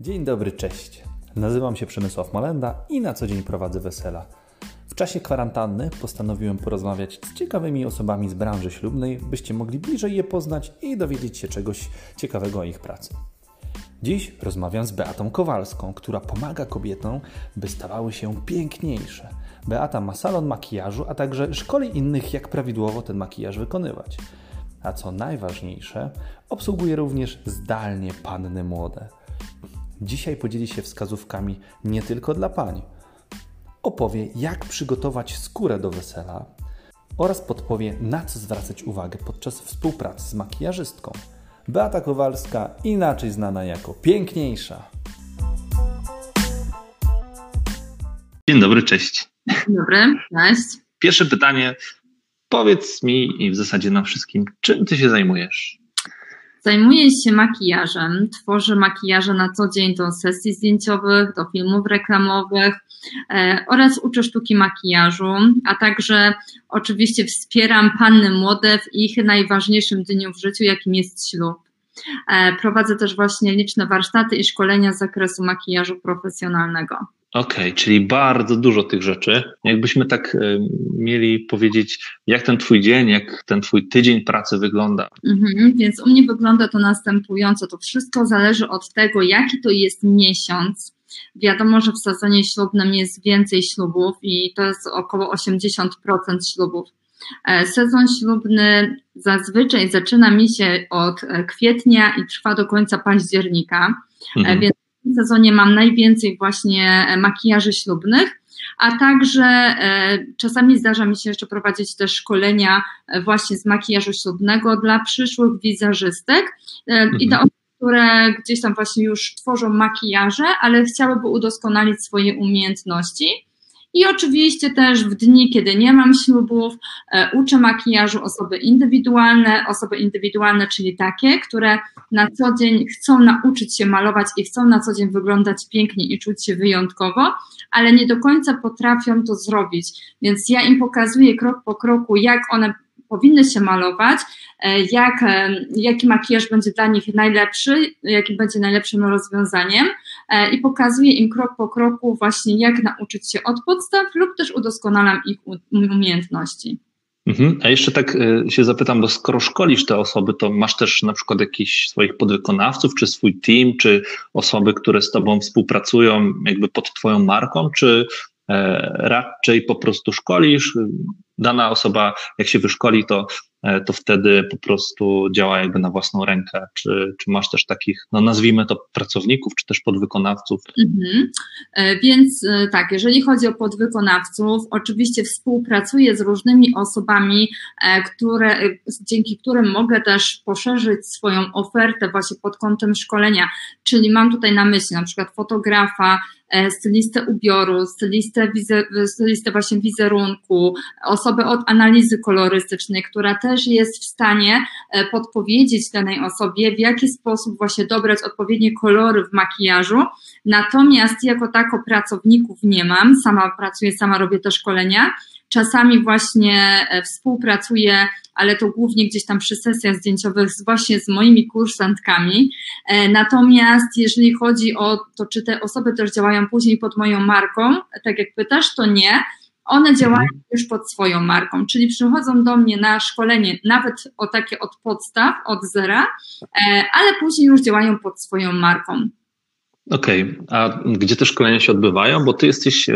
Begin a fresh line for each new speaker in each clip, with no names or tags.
Dzień dobry, cześć. Nazywam się Przemysław Malenda i na co dzień prowadzę wesela. W czasie kwarantanny postanowiłem porozmawiać z ciekawymi osobami z branży ślubnej, byście mogli bliżej je poznać i dowiedzieć się czegoś ciekawego o ich pracy. Dziś rozmawiam z Beatą Kowalską, która pomaga kobietom, by stawały się piękniejsze. Beata ma salon makijażu, a także szkoli innych, jak prawidłowo ten makijaż wykonywać. A co najważniejsze, obsługuje również zdalnie panny młode. Dzisiaj podzieli się wskazówkami nie tylko dla pań. Opowie, jak przygotować skórę do wesela oraz podpowie, na co zwracać uwagę podczas współpracy z makijażystką. Beata Kowalska, inaczej znana jako piękniejsza.
Dzień dobry, cześć.
Dzień dobry, cześć.
Pierwsze pytanie. Powiedz mi i w zasadzie nam wszystkim, czym ty się zajmujesz?
Zajmuję się makijażem, tworzę makijaże na co dzień do sesji zdjęciowych, do filmów reklamowych e, oraz uczę sztuki makijażu, a także oczywiście wspieram panny młode w ich najważniejszym dniu w życiu, jakim jest ślub. E, prowadzę też właśnie liczne warsztaty i szkolenia z zakresu makijażu profesjonalnego.
Okej, okay, czyli bardzo dużo tych rzeczy. Jakbyśmy tak y, mieli powiedzieć, jak ten Twój dzień, jak ten Twój tydzień pracy wygląda?
Mhm, więc u mnie wygląda to następująco. To wszystko zależy od tego, jaki to jest miesiąc. Wiadomo, że w sezonie ślubnym jest więcej ślubów i to jest około 80% ślubów. E, sezon ślubny zazwyczaj zaczyna mi się od kwietnia i trwa do końca października, mhm. więc sezonie mam najwięcej właśnie e, makijaży ślubnych, a także e, czasami zdarza mi się jeszcze prowadzić też szkolenia e, właśnie z makijażu ślubnego dla przyszłych wizerzystek mhm. i dla osób, które gdzieś tam właśnie już tworzą makijaże, ale chciałyby udoskonalić swoje umiejętności. I oczywiście też w dni, kiedy nie mam ślubów, e, uczę makijażu osoby indywidualne, osoby indywidualne, czyli takie, które na co dzień chcą nauczyć się malować i chcą na co dzień wyglądać pięknie i czuć się wyjątkowo, ale nie do końca potrafią to zrobić. Więc ja im pokazuję krok po kroku, jak one powinny się malować, e, jak, e, jaki makijaż będzie dla nich najlepszy, jakim będzie najlepszym rozwiązaniem i pokazuję im krok po kroku właśnie jak nauczyć się od podstaw lub też udoskonalam ich umiejętności.
Mhm. A jeszcze tak się zapytam, bo skoro szkolisz te osoby, to masz też na przykład jakichś swoich podwykonawców, czy swój team, czy osoby, które z tobą współpracują jakby pod twoją marką, czy raczej po prostu szkolisz, dana osoba, jak się wyszkoli, to, e, to wtedy po prostu działa jakby na własną rękę. Czy, czy masz też takich, no nazwijmy to pracowników, czy też podwykonawców? Mhm.
E, więc e, tak, jeżeli chodzi o podwykonawców, oczywiście współpracuję z różnymi osobami, które, dzięki którym mogę też poszerzyć swoją ofertę właśnie pod kątem szkolenia, czyli mam tutaj na myśli na przykład fotografa, stylistę ubioru, stylistę, stylistę właśnie wizerunku, osobę osobę od analizy kolorystycznej, która też jest w stanie e, podpowiedzieć danej osobie, w jaki sposób właśnie dobrać odpowiednie kolory w makijażu. Natomiast jako tako pracowników nie mam, sama pracuję, sama robię te szkolenia. Czasami właśnie e, współpracuję, ale to głównie gdzieś tam przy sesjach zdjęciowych właśnie z moimi kursantkami. E, natomiast jeżeli chodzi o to, czy te osoby też działają później pod moją marką, tak jak pytasz, to nie. One działają mhm. już pod swoją marką, czyli przychodzą do mnie na szkolenie nawet o takie od podstaw, od zera, e, ale później już działają pod swoją marką.
Okej, okay. a gdzie te szkolenia się odbywają? Bo ty jesteś e,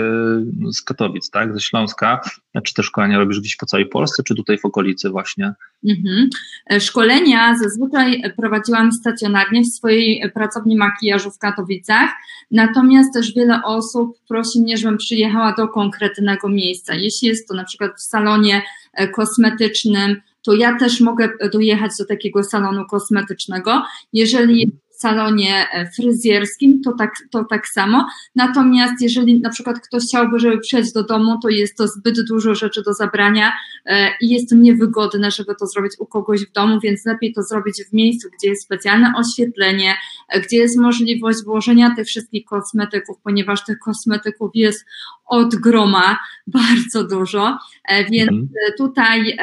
z Katowic, tak? Ze Śląska. Czy te szkolenia robisz gdzieś po całej Polsce, czy tutaj w okolicy właśnie? Mhm.
E, szkolenia zazwyczaj prowadziłam stacjonarnie w swojej pracowni makijażu w Katowicach, natomiast też wiele osób prosi mnie, żebym przyjechała do konkretnego miejsca. Jeśli jest to na przykład w salonie e, kosmetycznym, to ja też mogę dojechać do takiego salonu kosmetycznego. Jeżeli salonie e, fryzjerskim, to tak, to tak samo. Natomiast jeżeli na przykład ktoś chciałby, żeby przyjść do domu, to jest to zbyt dużo rzeczy do zabrania e, i jest to niewygodne, żeby to zrobić u kogoś w domu, więc lepiej to zrobić w miejscu, gdzie jest specjalne oświetlenie, e, gdzie jest możliwość włożenia tych wszystkich kosmetyków, ponieważ tych kosmetyków jest od groma bardzo dużo, więc mhm. tutaj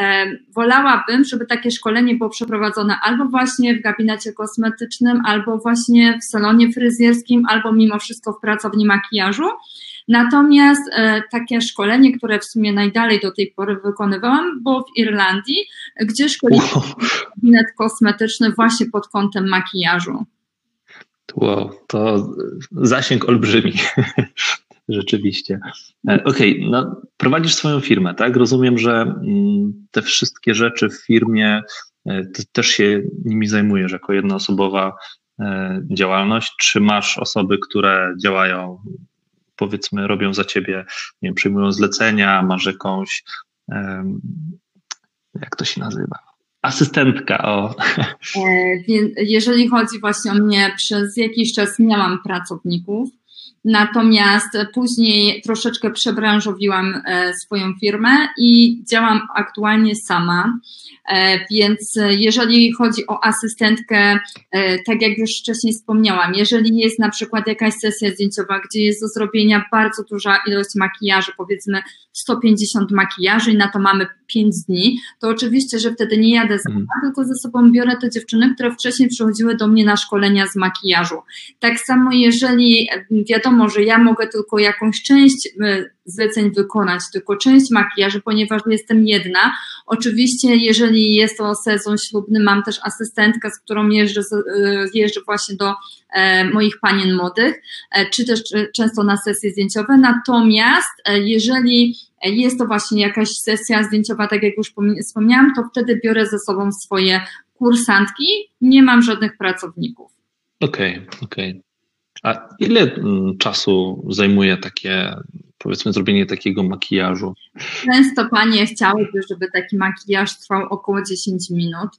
wolałabym, żeby takie szkolenie było przeprowadzone albo właśnie w gabinecie kosmetycznym, albo albo właśnie w salonie fryzjerskim, albo mimo wszystko w pracowni makijażu. Natomiast e, takie szkolenie, które w sumie najdalej do tej pory wykonywałam, było w Irlandii, gdzie szkoliłam gabinet kosmetyczny właśnie pod kątem makijażu.
Wow, to zasięg olbrzymi. Rzeczywiście. E, okej, okay, no, prowadzisz swoją firmę, tak? Rozumiem, że mm, te wszystkie rzeczy w firmie e, też się nimi zajmujesz jako jednoosobowa działalność. Czy masz osoby, które działają, powiedzmy, robią za ciebie, nie wiem, przyjmują zlecenia, masz jakąś, jak to się nazywa? Asystentka, o.
Jeżeli chodzi właśnie o mnie, przez jakiś czas miałam pracowników, Natomiast później troszeczkę przebranżowiłam e, swoją firmę i działam aktualnie sama. E, więc jeżeli chodzi o asystentkę, e, tak jak już wcześniej wspomniałam, jeżeli jest na przykład jakaś sesja zdjęciowa, gdzie jest do zrobienia bardzo duża ilość makijażu, powiedzmy 150 makijaży i na to mamy 5 dni, to oczywiście, że wtedy nie jadę sama, mhm. tylko ze sobą biorę te dziewczyny, które wcześniej przychodziły do mnie na szkolenia z makijażu. Tak samo jeżeli wiadomo, że ja mogę tylko jakąś część zleceń wykonać, tylko część makijażu, ponieważ jestem jedna. Oczywiście, jeżeli jest to sezon ślubny, mam też asystentkę, z którą jeżdżę, e, jeżdżę właśnie do e, moich panien młodych, e, czy też często na sesje zdjęciowe. Natomiast jeżeli jest to właśnie jakaś sesja zdjęciowa, tak jak już wspomniałam, to wtedy biorę ze sobą swoje kursantki, nie mam żadnych pracowników.
Okej, okay, okej. Okay. A ile mm, czasu zajmuje takie powiedzmy zrobienie takiego makijażu?
Często panie chciałyby, żeby taki makijaż trwał około 10 minut.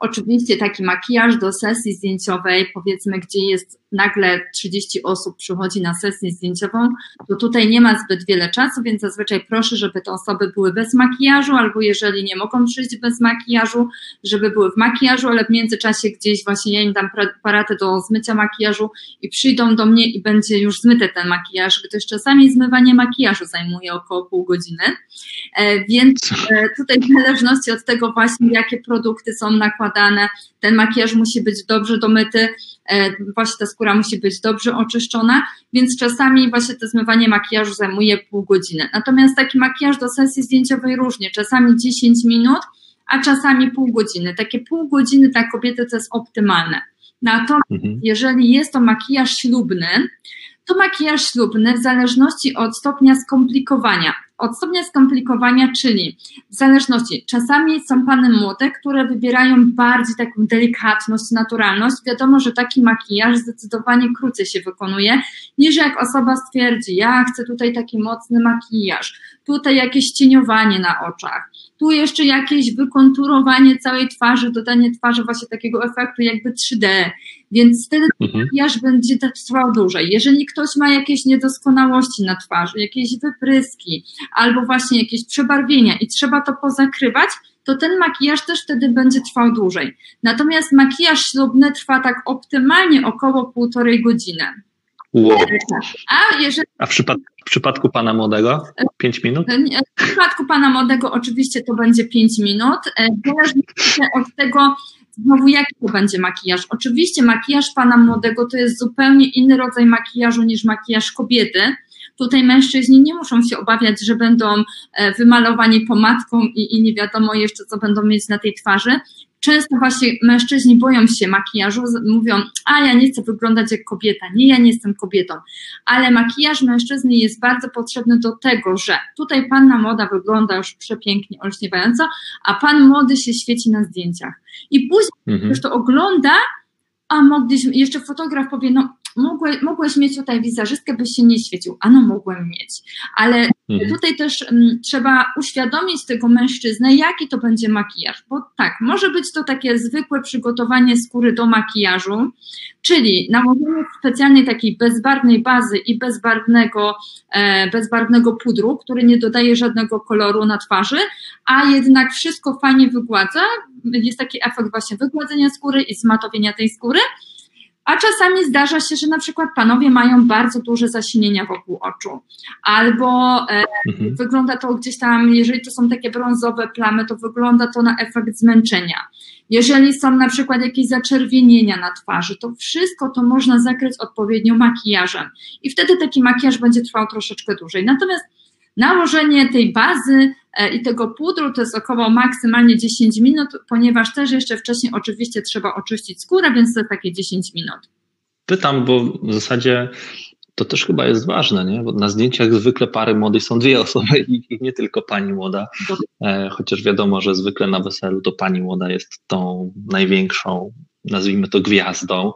Oczywiście taki makijaż do sesji zdjęciowej, powiedzmy, gdzie jest nagle 30 osób przychodzi na sesję zdjęciową, to tutaj nie ma zbyt wiele czasu, więc zazwyczaj proszę, żeby te osoby były bez makijażu, albo jeżeli nie mogą przyjść bez makijażu, żeby były w makijażu, ale w międzyczasie gdzieś właśnie ja im dam aparaty do zmycia makijażu i przyjdą do mnie i będzie już zmyty ten makijaż, gdyż czasami zmywanie makijażu zajmuje około pół godziny, e, więc e, tutaj w zależności od tego właśnie, jakie produkty są nakładane, ten makijaż musi być dobrze domyty, właśnie ta skóra musi być dobrze oczyszczona, więc czasami właśnie to zmywanie makijażu zajmuje pół godziny. Natomiast taki makijaż do sesji zdjęciowej różnie, czasami 10 minut, a czasami pół godziny. Takie pół godziny dla kobiety to jest optymalne. Natomiast mhm. jeżeli jest to makijaż ślubny, to makijaż ślubny w zależności od stopnia skomplikowania od stopnia skomplikowania, czyli w zależności, czasami są pany młode, które wybierają bardziej taką delikatność, naturalność. Wiadomo, że taki makijaż zdecydowanie krócej się wykonuje, niż jak osoba stwierdzi, ja chcę tutaj taki mocny makijaż, tutaj jakieś cieniowanie na oczach, tu jeszcze jakieś wykonturowanie całej twarzy, dodanie twarzy właśnie takiego efektu jakby 3D, więc wtedy mhm. makijaż będzie trwał dłużej. Jeżeli ktoś ma jakieś niedoskonałości na twarzy, jakieś wypryski, albo właśnie jakieś przebarwienia i trzeba to pozakrywać, to ten makijaż też wtedy będzie trwał dłużej. Natomiast makijaż ślubny trwa tak optymalnie około półtorej godziny.
Wow. A, jeżeli... A w, przypad w przypadku pana młodego? Pięć minut?
W przypadku pana młodego oczywiście to będzie pięć minut. E, zależnie od tego, znowu jaki to będzie makijaż. Oczywiście makijaż pana młodego to jest zupełnie inny rodzaj makijażu niż makijaż kobiety. Tutaj mężczyźni nie muszą się obawiać, że będą e, wymalowani pomadką i, i nie wiadomo jeszcze, co będą mieć na tej twarzy. Często właśnie mężczyźni boją się makijażu, mówią, a ja nie chcę wyglądać jak kobieta, nie, ja nie jestem kobietą. Ale makijaż mężczyzny jest bardzo potrzebny do tego, że tutaj panna młoda wygląda już przepięknie, olśniewająco, a pan młody się świeci na zdjęciach. I później mhm. już to ogląda, a mogliśmy, jeszcze fotograf powie, no mogłeś, mogłeś mieć tutaj wizerzystkę, byś się nie świecił. Ano mogłem mieć. Ale mhm. tutaj też m, mm, trzeba uświadomić tego mężczyznę, jaki to będzie makijaż. Bo tak, może być to takie zwykłe przygotowanie skóry do makijażu, czyli nałożenie specjalnej takiej bezbarwnej bazy i bezbarwnego, e, bezbarwnego pudru, który nie dodaje żadnego koloru na twarzy, a jednak wszystko fajnie wygładza. Jest taki efekt właśnie wygładzenia skóry i zmatowienia tej skóry A czasami zdarza się, że na przykład panowie mają bardzo duże zasinienia wokół oczu, albo e, mhm. wygląda to gdzieś tam, jeżeli to są takie brązowe plamy, to wygląda to na efekt zmęczenia. Jeżeli są na przykład jakieś zaczerwienienia na twarzy, to wszystko to można zakryć odpowiednio makijażem i wtedy taki makijaż będzie trwał troszeczkę dłużej. Natomiast nałożenie tej bazy i tego pudru to jest około maksymalnie 10 minut, ponieważ też jeszcze wcześniej oczywiście trzeba oczyścić skórę, więc to takie 10 minut.
Pytam, bo w zasadzie to też chyba jest ważne, nie? bo na zdjęciach zwykle pary młodej są dwie osoby i nie tylko pani młoda, e, chociaż wiadomo, że zwykle na weselu to pani młoda jest tą największą, nazwijmy to gwiazdą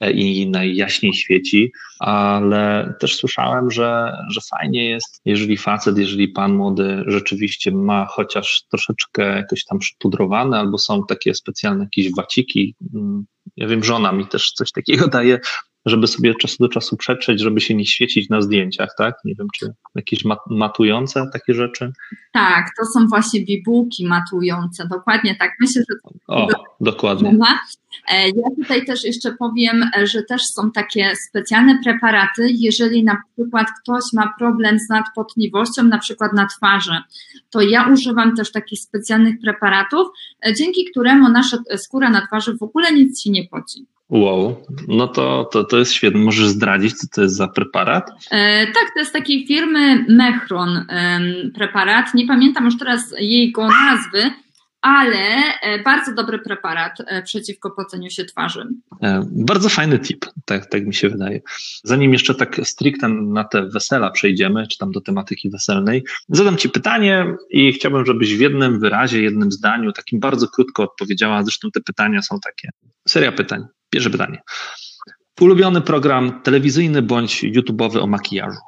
e, i najjaśniej świeci, ale też słyszałem, że, że fajnie jest, jeżeli facet, jeżeli pan młody rzeczywiście ma chociaż troszeczkę jakoś tam przypudrowane, albo są takie specjalne jakieś waciki. Mm, ja wiem, żona mi też coś takiego daje, żeby sobie od czasu do czasu przetrzeć, żeby się nie świecić na zdjęciach, tak? Nie wiem, czy jakieś matujące takie rzeczy?
Tak, to są właśnie bibułki matujące, dokładnie tak. Myślę, że
o, dokładnie.
E, ja tutaj też jeszcze powiem, e, że też są takie specjalne preparaty, jeżeli na przykład ktoś ma problem z nadpotliwością, na przykład na twarzy, to ja używam też takich specjalnych preparatów, e, dzięki któremu nasza skóra na twarzy w ogóle nic się nie poci.
Wow, no to, to, to jest świetne. Możesz zdradzić, co to jest za preparat?
E, tak, to jest takiej firmy Mechron e, preparat. Nie pamiętam już teraz jego nazwy, ale e, bardzo dobry preparat e, przeciwko poceniu się twarzy.
E, bardzo fajny tip, tak, tak mi się wydaje. Zanim jeszcze tak stricte na te wesela przejdziemy, czy tam do tematyki weselnej, zadam Ci pytanie i chciałbym, żebyś w jednym wyrazie, jednym zdaniu, takim bardzo krótko odpowiedziała. Zresztą te pytania są takie. Seria pytań. Pierwsze pytanie. Ulubiony program telewizyjny bądź YouTube'owy o makijażu?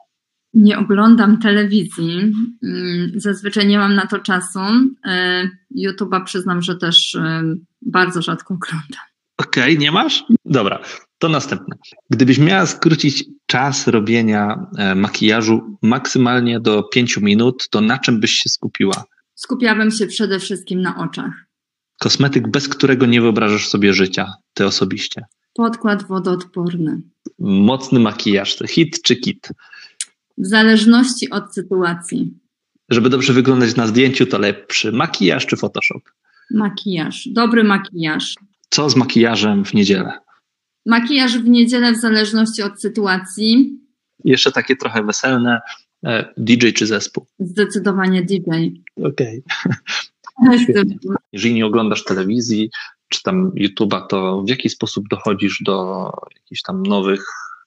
Nie oglądam telewizji. Mm, zazwyczaj nie mam na to czasu. E, YouTube'a przyznam, że też e, bardzo rzadko oglądam.
Okej, okay, nie masz? Dobra, to następne. Gdybyś miała skrócić czas robienia e, makijażu maksymalnie do 5 minut, to na czym byś się skupiła?
Skupiałabym się przede wszystkim na oczach.
Kosmetyk, bez którego nie wyobrażasz sobie życia, ty osobiście.
Podkład wodoodporny.
Mocny makijaż, to hit czy kit?
W zależności od sytuacji.
Żeby dobrze wyglądać na zdjęciu, to lepszy makijaż czy Photoshop?
Makijaż, dobry makijaż.
Co z makijażem w niedzielę?
Makijaż w niedzielę w zależności od sytuacji.
Jeszcze takie trochę weselne. E, DJ czy zespół?
Zdecydowanie DJ.
Okej. Okay. Jeżeli nie oglądasz telewizji czy tam YouTube'a, to w jaki sposób dochodzisz do jakichś tam nowych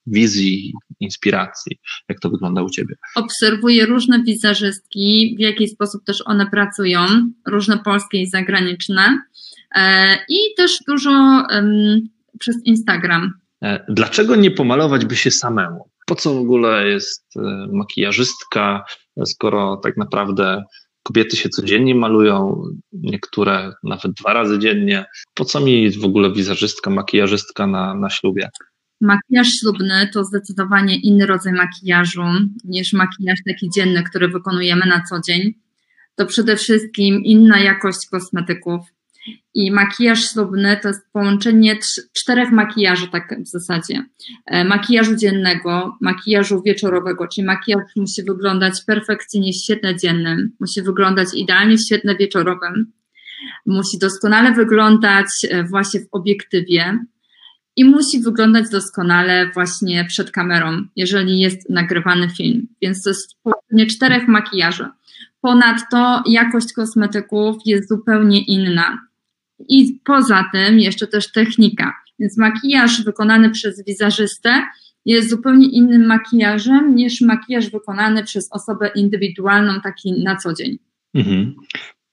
wizji, inspiracji? Jak to wygląda u Ciebie?
Obserwuję różne wizerzystki, w jaki sposób też one pracują, różne polskie i zagraniczne e, i też dużo przez Instagram.
E, dlaczego nie pomalować by się samemu? Po co w ogóle jest e, makijażystka, skoro tak naprawdę kobiety się codziennie malują, niektóre nawet dwa razy dziennie. Po co mi w ogóle wizerzystka, makijażystka na, na ślubie?
Makijaż ślubny to zdecydowanie inny rodzaj makijażu niż makijaż taki dzienny, który wykonujemy na co dzień. To przede wszystkim inna jakość kosmetyków. I makijaż ślubny to jest połączenie czterech makijaży, tak w zasadzie. E, makijażu dziennego, makijażu wieczorowego, czyli makijaż musi wyglądać perfekcyjnie świetnie dziennym, musi wyglądać idealnie świetnie wieczorowym, musi doskonale wyglądać e, właśnie w obiektywie, i musi wyglądać doskonale właśnie przed kamerą, jeżeli jest nagrywany film. Więc to jest połączenie czterech makijaży. Ponadto jakość kosmetyków jest zupełnie inna. I poza tym jeszcze też technika. Więc makijaż wykonany przez wizerzystę jest zupełnie innym makijażem niż makijaż wykonany przez osobę indywidualną, taki na co dzień. Mhm.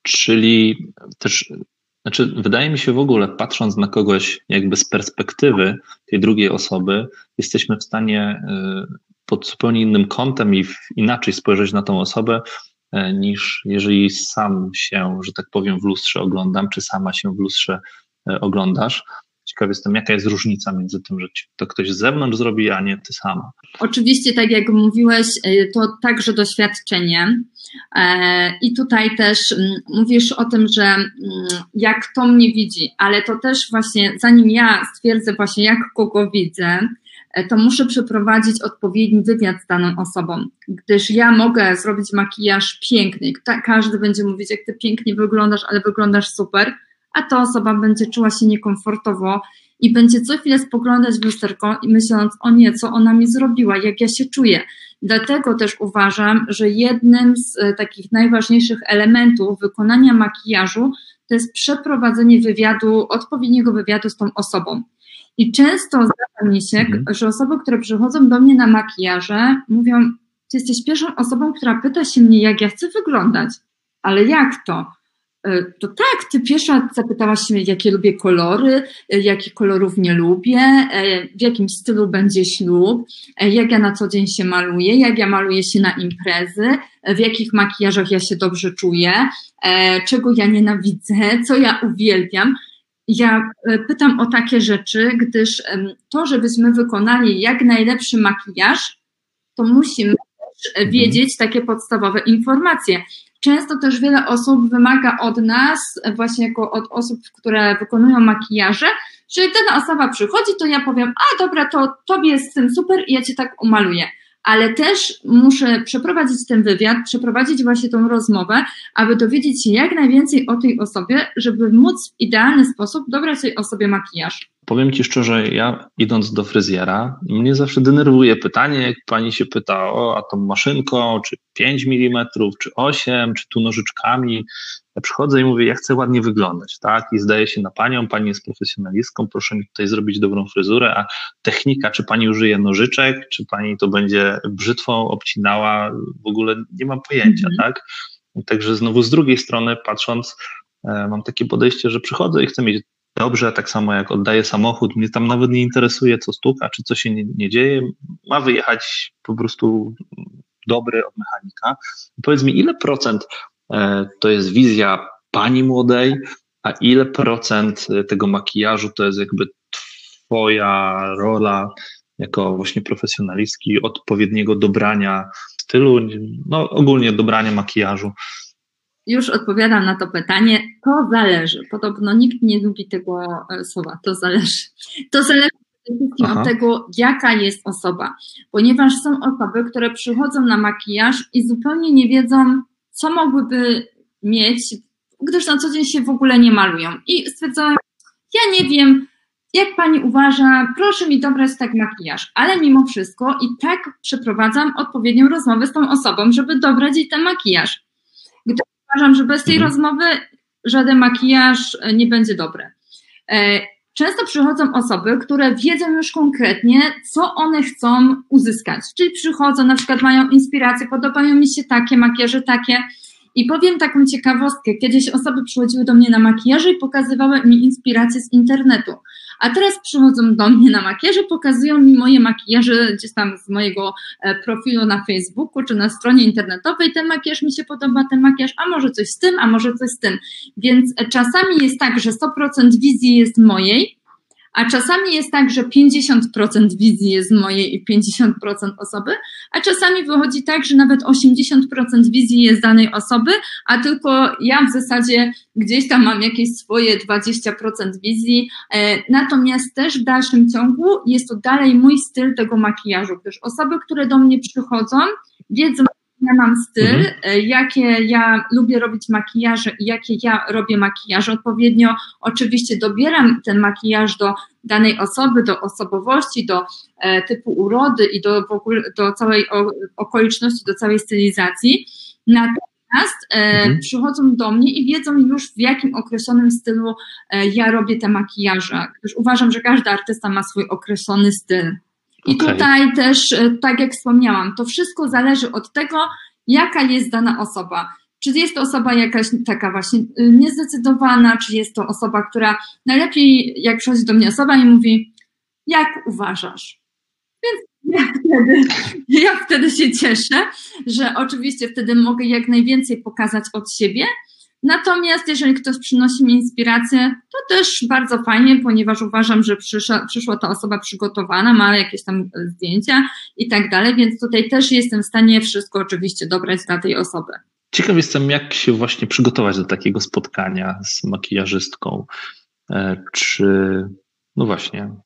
Czyli też znaczy, wydaje mi się w ogóle, patrząc na kogoś jakby z perspektywy tej drugiej osoby, jesteśmy w stanie y, pod zupełnie innym kątem i inaczej spojrzeć na tą osobę, niż jeżeli sam się, że tak powiem, w lustrze oglądam, czy sama się w lustrze y, oglądasz. Ciekaw jestem, jaka jest różnica między tym, że to ktoś z zewnątrz zrobi, a nie ty sama.
Oczywiście, tak jak mówiłeś, y, to także doświadczenie. E, I tutaj też mówisz o tym, że jak to mnie widzi, ale to też właśnie, zanim ja stwierdzę właśnie, jak kogo widzę, e, to muszę przeprowadzić odpowiedni wywiad z daną osobą, gdyż ja mogę zrobić makijaż piękny. Każdy będzie mówić, jak ty pięknie wyglądasz, ale wyglądasz super, a ta osoba będzie czuła się niekomfortowo i będzie co chwilę spoglądać w lusterko i myśląc, o nie, co ona mi zrobiła, jak ja się czuję. Dlatego też uważam, że jednym z e, takich najważniejszych elementów wykonania makijażu to jest przeprowadzenie wywiadu, odpowiedniego wywiadu z tą osobą. I często zdarza mi się, mhm. że osoby, które przychodzą do mnie na makijaże, mówią: Ty jesteś pierwszą osobą, która pyta się mnie, jak ja chcę wyglądać. Ale jak to? E, to tak, ty pierwsza zapytałaś mnie, jakie lubię kolory, e, jakich kolorów nie lubię, e, w jakim stylu będzie ślub, jak ja na co dzień się maluję, jak ja maluję się na imprezy, w jakich makijażach ja się dobrze czuję, czego ja nienawidzę, co ja uwielbiam. Ja pytam o takie rzeczy, gdyż to, żebyśmy wykonali jak najlepszy makijaż, to musimy mhm. wiedzieć takie podstawowe informacje często też wiele osób wymaga od nas, właśnie jako od osób, które wykonują makijaże, że dana osoba przychodzi, to ja powiem, a dobra, to tobie jest z tym super i ja cię tak umaluję. Ale też muszę przeprowadzić ten wywiad, przeprowadzić właśnie tą rozmowę, aby dowiedzieć się jak najwięcej o tej osobie, żeby móc w idealny sposób dobrać tej osobie makijaż.
Powiem Ci szczerze, ja idąc do fryzjera, mnie zawsze denerwuje pytanie, jak pani się pyta, o, a tą maszynką, czy 5 mm, czy 8, czy tu nożyczkami. Ja przychodzę i mówię, ja chcę ładnie wyglądać, tak? I zdaje się na panią, pani jest profesjonalistką, proszę mi tutaj zrobić dobrą fryzurę, a technika, czy pani użyje nożyczek, czy pani to będzie brzytwą obcinała, w ogóle nie mam pojęcia, mm -hmm. tak? Także znowu z drugiej strony patrząc, e, mam takie podejście, że przychodzę i chcę mieć dobrze, tak samo jak oddaję samochód, mnie tam nawet nie interesuje, co stuka, czy co się nie, nie dzieje, ma wyjechać po prostu dobry od mechanika. Powiedz mi, ile procent e, to jest wizja pani młodej, a ile procent tego makijażu to jest jakby twoja rola jako właśnie profesjonalistki odpowiedniego dobrania stylu, no ogólnie dobrania makijażu
już odpowiadam na to pytanie. To zależy. Podobno nikt nie lubi tego e, słowa. To zależy. To zależy przede wszystkim Aha. od tego, jaka jest osoba. Ponieważ są osoby, które przychodzą na makijaż i zupełnie nie wiedzą, co mogłyby mieć, gdyż na co dzień się w ogóle nie malują. I stwierdzają, ja nie wiem, jak pani uważa, proszę mi dobrać tak makijaż, ale mimo wszystko i tak przeprowadzam odpowiednią rozmowę z tą osobą, żeby dobrać jej ten makijaż. Gdy uważam, że bez tej mhm. rozmowy żaden makijaż e, nie będzie dobry. E, często przychodzą osoby, które wiedzą już konkretnie, co one chcą uzyskać. Czyli przychodzą, na przykład mają inspirację, podobają mi się takie makijaże, takie. I powiem taką ciekawostkę. Kiedyś osoby przychodziły do mnie na makijaże i pokazywały mi inspiracje z internetu. A teraz przychodzą do mnie na makijaże, pokazują mi moje makijaże gdzieś tam z mojego e, profilu na Facebooku czy na stronie internetowej. Ten makijaż mi się podoba, ten makijaż, a może coś z tym, a może coś z tym. Więc e, czasami jest tak, że 100% wizji jest mojej, a czasami jest tak, że 50% wizji jest mojej i 50% osoby, a czasami wychodzi tak, że nawet 80% wizji jest danej osoby, a tylko ja w zasadzie gdzieś tam mam jakieś swoje 20% wizji. E, natomiast też w dalszym ciągu jest to dalej mój styl tego makijażu, gdyż osoby, które do mnie przychodzą, wiedzą, ja mam styl, mhm. E, jakie ja lubię robić makijaże i jakie ja robię makijaże odpowiednio. Oczywiście dobieram ten makijaż do danej osoby, do osobowości, do e, typu urody i do, w ogóle, do całej o, okoliczności, do całej stylizacji. Natomiast e, mhm. przychodzą do mnie i wiedzą już w jakim określonym stylu e, ja robię te makijaże. Już uważam, że każdy artysta ma swój określony styl. I okay. tutaj też, e, tak jak wspomniałam, to wszystko zależy od tego, jaka jest dana osoba. Czy jest to osoba jakaś taka właśnie y, niezdecydowana, czy jest to osoba, która najlepiej, jak przychodzi do mnie osoba i mówi, jak uważasz? Więc ja wtedy, ja wtedy się cieszę, że oczywiście wtedy mogę jak najwięcej pokazać od siebie, Natomiast jeżeli ktoś przynosi mi inspirację, to też bardzo fajnie, ponieważ uważam, że przyszła, przyszła ta osoba przygotowana, ma jakieś tam zdjęcia i tak dalej, więc tutaj też jestem w stanie wszystko oczywiście dobrać dla tej osoby.
Ciekaw jestem, jak się właśnie przygotować do takiego spotkania z makijażystką. E, czy, no właśnie, e,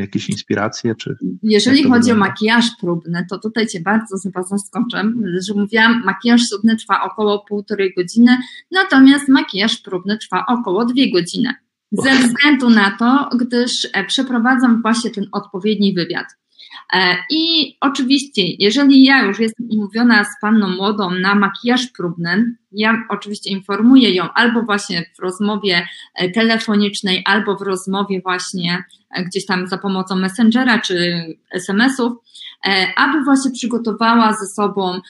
jakieś inspiracje? Czy
Jeżeli chodzi wygląda? o makijaż próbny, to tutaj Cię bardzo chyba zaskoczę, że mówiłam, makijaż próbny trwa około półtorej godziny, natomiast makijaż próbny trwa około dwie godziny. Ze względu na to, gdyż e, przeprowadzam właśnie ten odpowiedni wywiad. E, I oczywiście, jeżeli ja już jestem umówiona z panną młodą na makijaż próbny, ja oczywiście informuję ją albo właśnie w rozmowie e, telefonicznej, albo w rozmowie właśnie e, gdzieś tam za pomocą Messengera czy SMS-ów, aby właśnie przygotowała ze sobą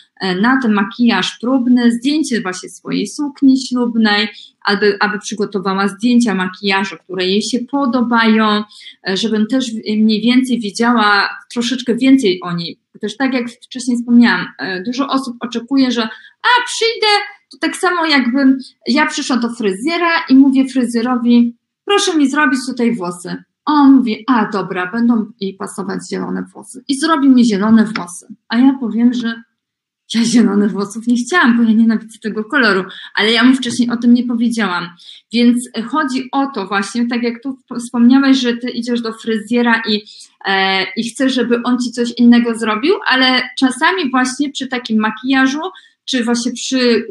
na ten makijaż próbny zdjęcie właśnie swojej sukni ślubnej, aby, aby przygotowała zdjęcia makijażu, które jej się podobają, e, żebym też mniej więcej wiedziała troszeczkę więcej o niej. Też tak jak wcześniej wspomniałam, e, dużo osób oczekuje, że a przyjdę, to tak samo jakbym ja przyszła do fryzjera i mówię fryzjerowi, proszę mi zrobić tutaj włosy. On mówi, a dobra, będą jej pasować zielone włosy. I zrobi mi zielone włosy. A ja powiem, że ja zielonych włosów nie chciałam, bo ja nienawidzę tego koloru, ale ja mu wcześniej o tym nie powiedziałam. Więc chodzi o to właśnie, tak jak tu wspomniałeś, że ty idziesz do fryzjera i, e, i chcesz, żeby on ci coś innego zrobił, ale czasami właśnie przy takim makijażu, czy właśnie przy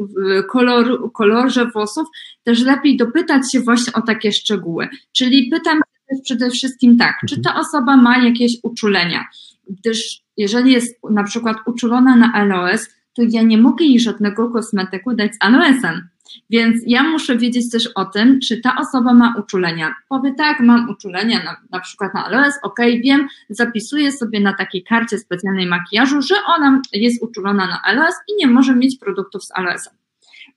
koloru, kolorze włosów, też lepiej dopytać się właśnie o takie szczegóły. Czyli pytam przede wszystkim tak, czy ta osoba ma jakieś uczulenia? gdyż jeżeli jest na przykład uczulona na aloes, to ja nie mogę jej żadnego kosmetyku dać z aloesem. Więc ja muszę wiedzieć też o tym, czy ta osoba ma uczulenia. Powie tak, mam uczulenia na, na przykład na aloes, ok, wiem, zapisuję sobie na takiej karcie specjalnej makijażu, że ona jest uczulona na aloes i nie może mieć produktów z aloesem.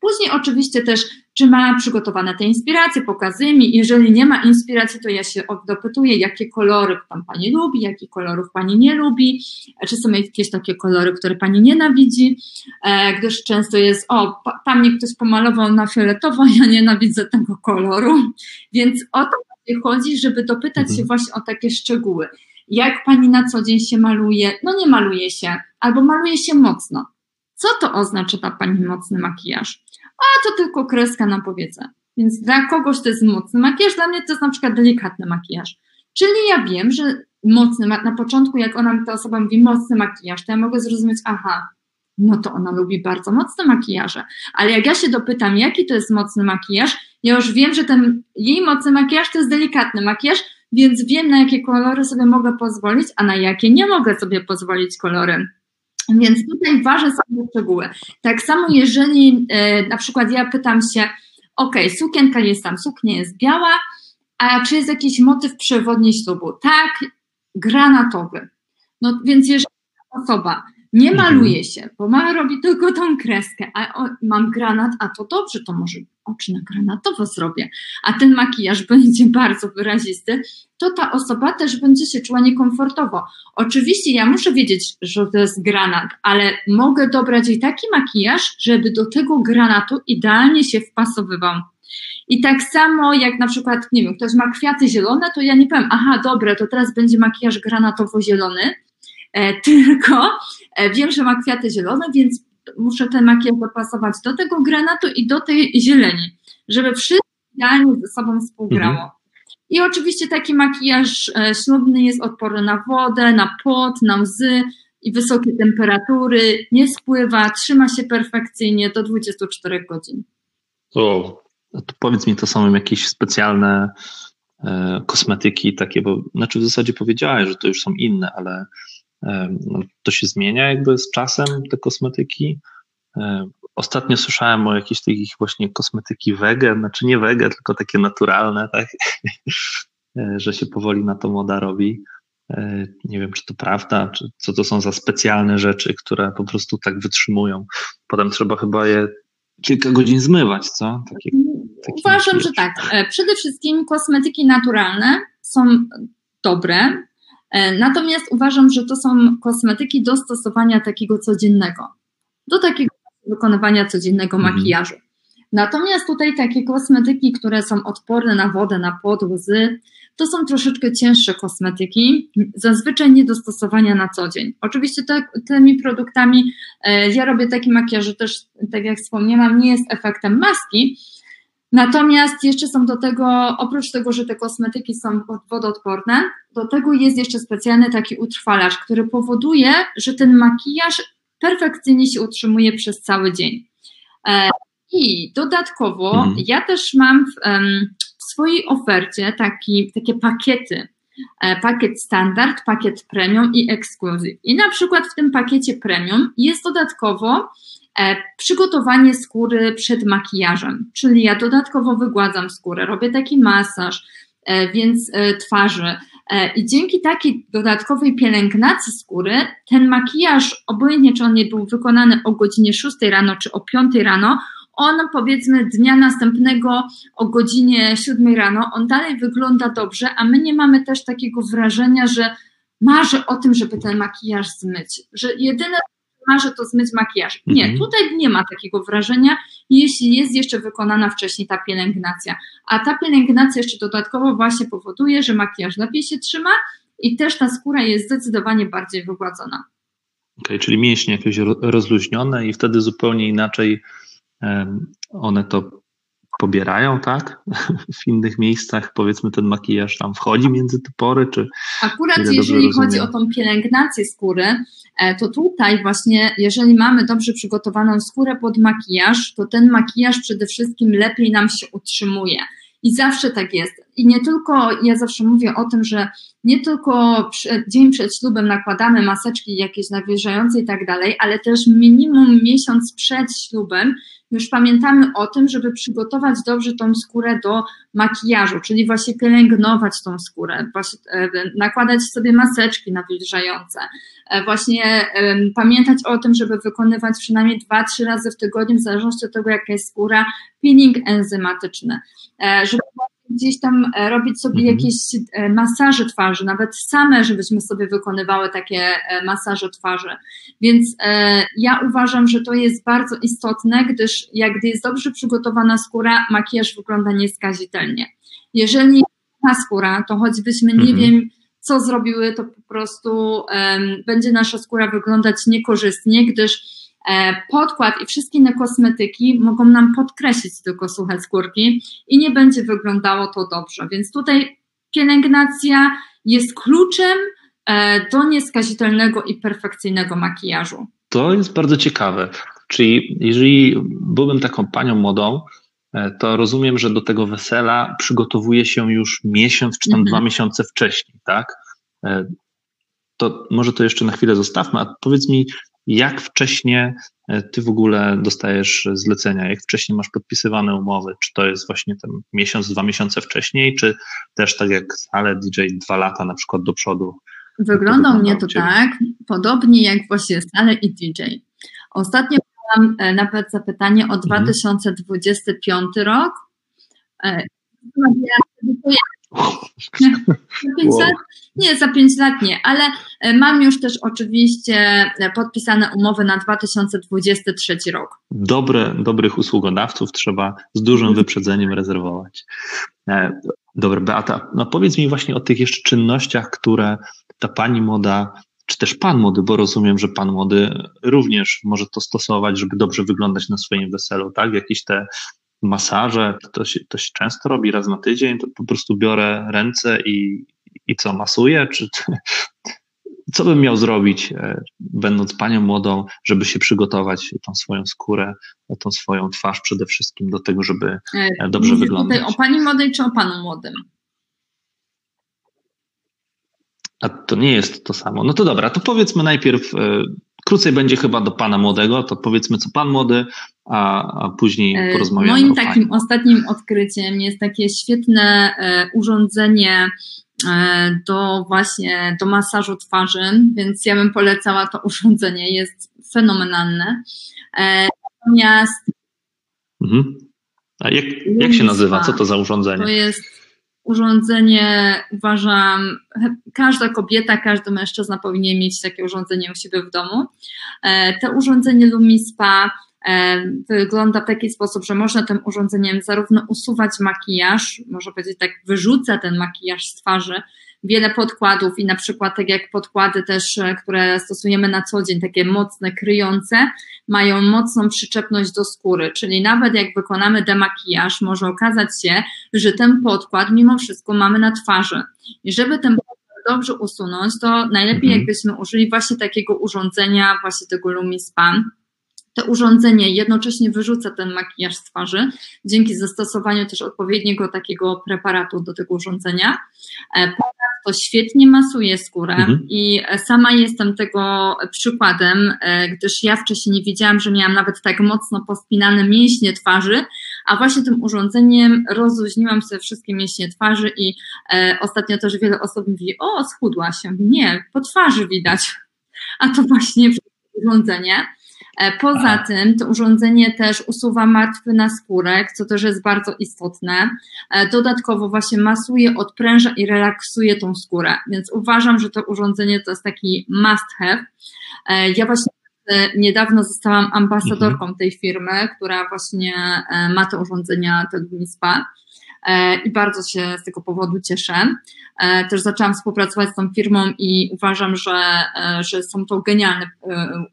Później oczywiście też, czy ma przygotowane te inspiracje, pokazuje mi, jeżeli nie ma inspiracji, to ja się dopytuję, jakie kolory tam Pani lubi, jakich kolorów Pani nie lubi, czy są jakieś takie kolory, które Pani nienawidzi, e, gdyż często jest, o, tam mnie ktoś pomalował na fioletowo, ja nienawidzę tego koloru, więc o to chodzi, żeby dopytać mhm. się właśnie o takie szczegóły. Jak Pani na co dzień się maluje? No nie maluje się, albo maluje się mocno. Co to oznacza ta Pani mocny makijaż? a to tylko kreska na powiece. Więc dla kogoś to jest mocny makijaż, dla mnie to jest na przykład delikatny makijaż. Czyli ja wiem, że mocny, na początku jak ona, ta osoba mówi mocny makijaż, to ja mogę zrozumieć, aha, no to ona lubi bardzo mocne makijaże. Ale jak ja się dopytam, jaki to jest mocny makijaż, ja już wiem, że ten jej mocny makijaż to jest delikatny makijaż, więc wiem, na jakie kolory sobie mogę pozwolić, a na jakie nie mogę sobie pozwolić kolory. Więc tutaj ważne są szczegóły. Tak samo jeżeli e, na przykład ja pytam się, ok, sukienka jest tam, suknia jest biała, a czy jest jakiś motyw przewodni ślubu? Tak, granatowy. No więc jeżeli osoba nie mhm. maluje się, bo ma robi tylko tą kreskę, a o, mam granat, a to dobrze, to może oczy na granatowo zrobię, a ten makijaż będzie bardzo wyrazisty, to ta osoba też będzie się czuła niekomfortowo. Oczywiście ja muszę wiedzieć, że to jest granat, ale mogę dobrać jej taki makijaż, żeby do tego granatu idealnie się wpasowywał. I tak samo jak na przykład, nie wiem, ktoś ma kwiaty zielone, to ja nie powiem, aha, dobra, to teraz będzie makijaż granatowo-zielony, tylko e, wiem, że ma kwiaty zielone, więc muszę ten makijaż dopasować do tego granatu i do tej zieleni, żeby wszystko idealnie ze sobą współgrało. Mhm. I oczywiście taki makijaż e, ślubny jest odporny na wodę, na pot, na łzy i wysokie temperatury, nie spływa, trzyma się perfekcyjnie do 24 godzin.
O, to powiedz mi, to są jakieś specjalne e, kosmetyki takie, bo znaczy w zasadzie powiedziałeś, że to już są inne, ale to się zmienia jakby z czasem, te kosmetyki. Ostatnio słyszałem o jakichś takich właśnie kosmetyki wege, znaczy nie wege, tylko takie naturalne, tak? że się powoli na to moda robi. Nie wiem, czy to prawda, czy co to są za specjalne rzeczy, które po prostu tak wytrzymują. Potem trzeba chyba je kilka godzin zmywać, co?
Takie, takie Uważam, że tak. E, przede wszystkim kosmetyki naturalne są dobre, E, natomiast uważam, że to są kosmetyki do stosowania takiego codziennego, do takiego wykonywania codziennego mhm. makijażu. Natomiast tutaj takie kosmetyki, które są odporne na wodę, na pot, łzy, to są troszeczkę cięższe kosmetyki, zazwyczaj nie do stosowania na co dzień. Oczywiście tymi produktami e, ja robię taki makijaż, że też, tak jak wspomniałam, nie jest efektem maski, Natomiast jeszcze są do tego, oprócz tego, że te kosmetyki są wodoodporne, do tego jest jeszcze specjalny taki utrwalacz, który powoduje, że ten makijaż perfekcyjnie się utrzymuje przez cały dzień. E, I dodatkowo mhm. ja też mam w, w swojej ofercie taki, takie pakiety. E, pakiet standard, pakiet premium i ekskluzyw. I na przykład w tym pakiecie premium jest dodatkowo przygotowanie skóry przed makijażem, czyli ja dodatkowo wygładzam skórę, robię taki masaż, e, więc e, twarzy. I dzięki takiej dodatkowej pielęgnacji skóry, ten makijaż, obojętnie czy on nie był wykonany o godzinie 6 rano czy o 5 rano, on powiedzmy dnia następnego o godzinie 7 rano, on dalej wygląda dobrze, a my nie mamy też takiego wrażenia, że marzę o tym, żeby ten makijaż zmyć. Że jedyne marzę to zmyć makijaż. Nie, mhm. tutaj nie ma takiego wrażenia, jeśli jest jeszcze wykonana wcześniej ta pielęgnacja. A ta pielęgnacja jeszcze dodatkowo właśnie powoduje, że makijaż lepiej się trzyma i też ta skóra jest zdecydowanie bardziej wygładzona.
Okej, okay, czyli mięśnie jakieś rozluźnione i wtedy zupełnie inaczej one to pobierają, tak? W innych miejscach powiedzmy ten makijaż tam wchodzi między te pory, czy...
Akurat jeżeli chodzi o tą pielęgnację skóry, e, to tutaj właśnie, jeżeli mamy dobrze przygotowaną skórę pod makijaż, to ten makijaż przede wszystkim lepiej nam się utrzymuje. I zawsze tak jest. I nie tylko, ja zawsze mówię o tym, że nie tylko przed, dzień przed ślubem nakładamy maseczki jakieś nawilżające i tak dalej, ale też minimum miesiąc przed ślubem już pamiętamy o tym, żeby przygotować dobrze tą skórę do makijażu, czyli właśnie pielęgnować tą skórę, właśnie e, nakładać sobie maseczki nawilżające, e, właśnie pamiętać o tym, żeby wykonywać przynajmniej 2-3 razy w tygodniu, w zależności od tego, jaka jest skóra, peeling enzymatyczny, e, żeby gdzieś tam e, robić sobie mhm. jakieś e, masaże twarzy, nawet same, żebyśmy sobie wykonywały takie e, masaże twarzy. Więc ja uważam, że to jest bardzo istotne, gdyż jak gdy jest dobrze przygotowana skóra, makijaż wygląda nieskazitelnie. Jeżeli ma skóra, to choćbyśmy nie mhm. wiem, co zrobiły, to po prostu um, będzie nasza skóra wyglądać niekorzystnie, gdyż podkład i wszystkie inne kosmetyki mogą nam podkreślić tylko suche skórki i nie będzie wyglądało to dobrze. Więc tutaj pielęgnacja jest kluczem e, do nieskazitelnego i perfekcyjnego makijażu.
To jest bardzo ciekawe. Czyli jeżeli byłbym taką panią młodą, e, to rozumiem, że do tego wesela przygotowuje się już miesiąc czy tam mhm. dwa miesiące wcześniej, tak? To może to jeszcze na chwilę zostawmy, a powiedz mi, jak wcześnie e, ty w ogóle dostajesz zlecenia, jak wcześnie masz podpisywane umowy, czy to jest właśnie ten miesiąc, dwa miesiące wcześniej, czy też tak jak ale DJ dwa lata na przykład do przodu?
Wygląda mnie to tak, podobnie jak właśnie Sale i DJ. Ostatnio miałam e, nawet zapytanie o 2025 mhm. rok. Za pięć wow. lat? Nie, za pięć lat nie, ale e, mam już też oczywiście e, podpisane umowy na 2023 rok.
Dobre, dobrych usługodawców trzeba z dużym mhm. wyprzedzeniem rezerwować. E, dobra, Beata, no powiedz mi właśnie o tych jeszcze czynnościach, które ta pani moda czy też pan młody, bo rozumiem, że pan młody również może to stosować, żeby dobrze wyglądać na swoim weselu, tak? Jakieś te masaże, to się, to się często robi raz na tydzień, to po prostu biorę ręce i, i co, masuję, czy co bym miał zrobić, e, będąc panią młodą, żeby się przygotować tą swoją skórę, tą swoją twarz przede wszystkim do tego, żeby e, dobrze Mówię wyglądać.
Tutaj o pani młodej czy o panu młodym?
A to nie jest to samo. No to dobra, to powiedzmy najpierw, e, krócej będzie chyba do pana młodego, to powiedzmy co pan młody, a, a później e, porozmawiamy.
Moim takim ostatnim odkryciem jest takie świetne e, urządzenie do właśnie do masażu twarzy, więc ja bym polecała to urządzenie, jest fenomenalne. Natomiast
mhm. A jak, jak się nazywa? Co to za urządzenie?
To jest urządzenie, uważam, każda kobieta, każdy mężczyzna powinien mieć takie urządzenie u siebie w domu. E, to urządzenie Lumispa wygląda w taki sposób, że można tym urządzeniem zarówno usuwać makijaż, można powiedzieć tak, wyrzuca ten makijaż z twarzy, wiele podkładów i na przykład tak jak podkłady też, e, które stosujemy na co dzień, takie mocne, kryjące, mają mocną przyczepność do skóry, czyli nawet jak wykonamy demakijaż, może okazać się, że ten podkład mimo wszystko mamy na twarzy. I żeby ten podkład dobrze usunąć, to najlepiej mhm. jakbyśmy użyli właśnie takiego urządzenia, właśnie tego Lumispan, to urządzenie jednocześnie wyrzuca ten makijaż z twarzy, dzięki zastosowaniu też odpowiedniego takiego preparatu do tego urządzenia. E, to świetnie masuje skórę mhm. i sama jestem tego przykładem, e, gdyż ja wcześniej nie wiedziałam, że miałam nawet tak mocno pospinane mięśnie twarzy, a właśnie tym urządzeniem rozluźniłam sobie wszystkie mięśnie twarzy i e, ostatnio też wiele osób mówi, o schudła się. Nie, po twarzy widać. A to właśnie urządzenie. E, poza tym to urządzenie też usuwa martwy naskórek, co też jest bardzo istotne. E, dodatkowo właśnie masuje, odpręża i relaksuje tą skórę, więc uważam, że to urządzenie to jest taki must have. E, ja właśnie niedawno zostałam ambasadorką mhm. tej firmy, która właśnie ma te urządzenia Telwin Spa. E, i bardzo się z tego powodu cieszę. E, też zaczęłam współpracować z tą firmą i uważam, że, e, że są to genialne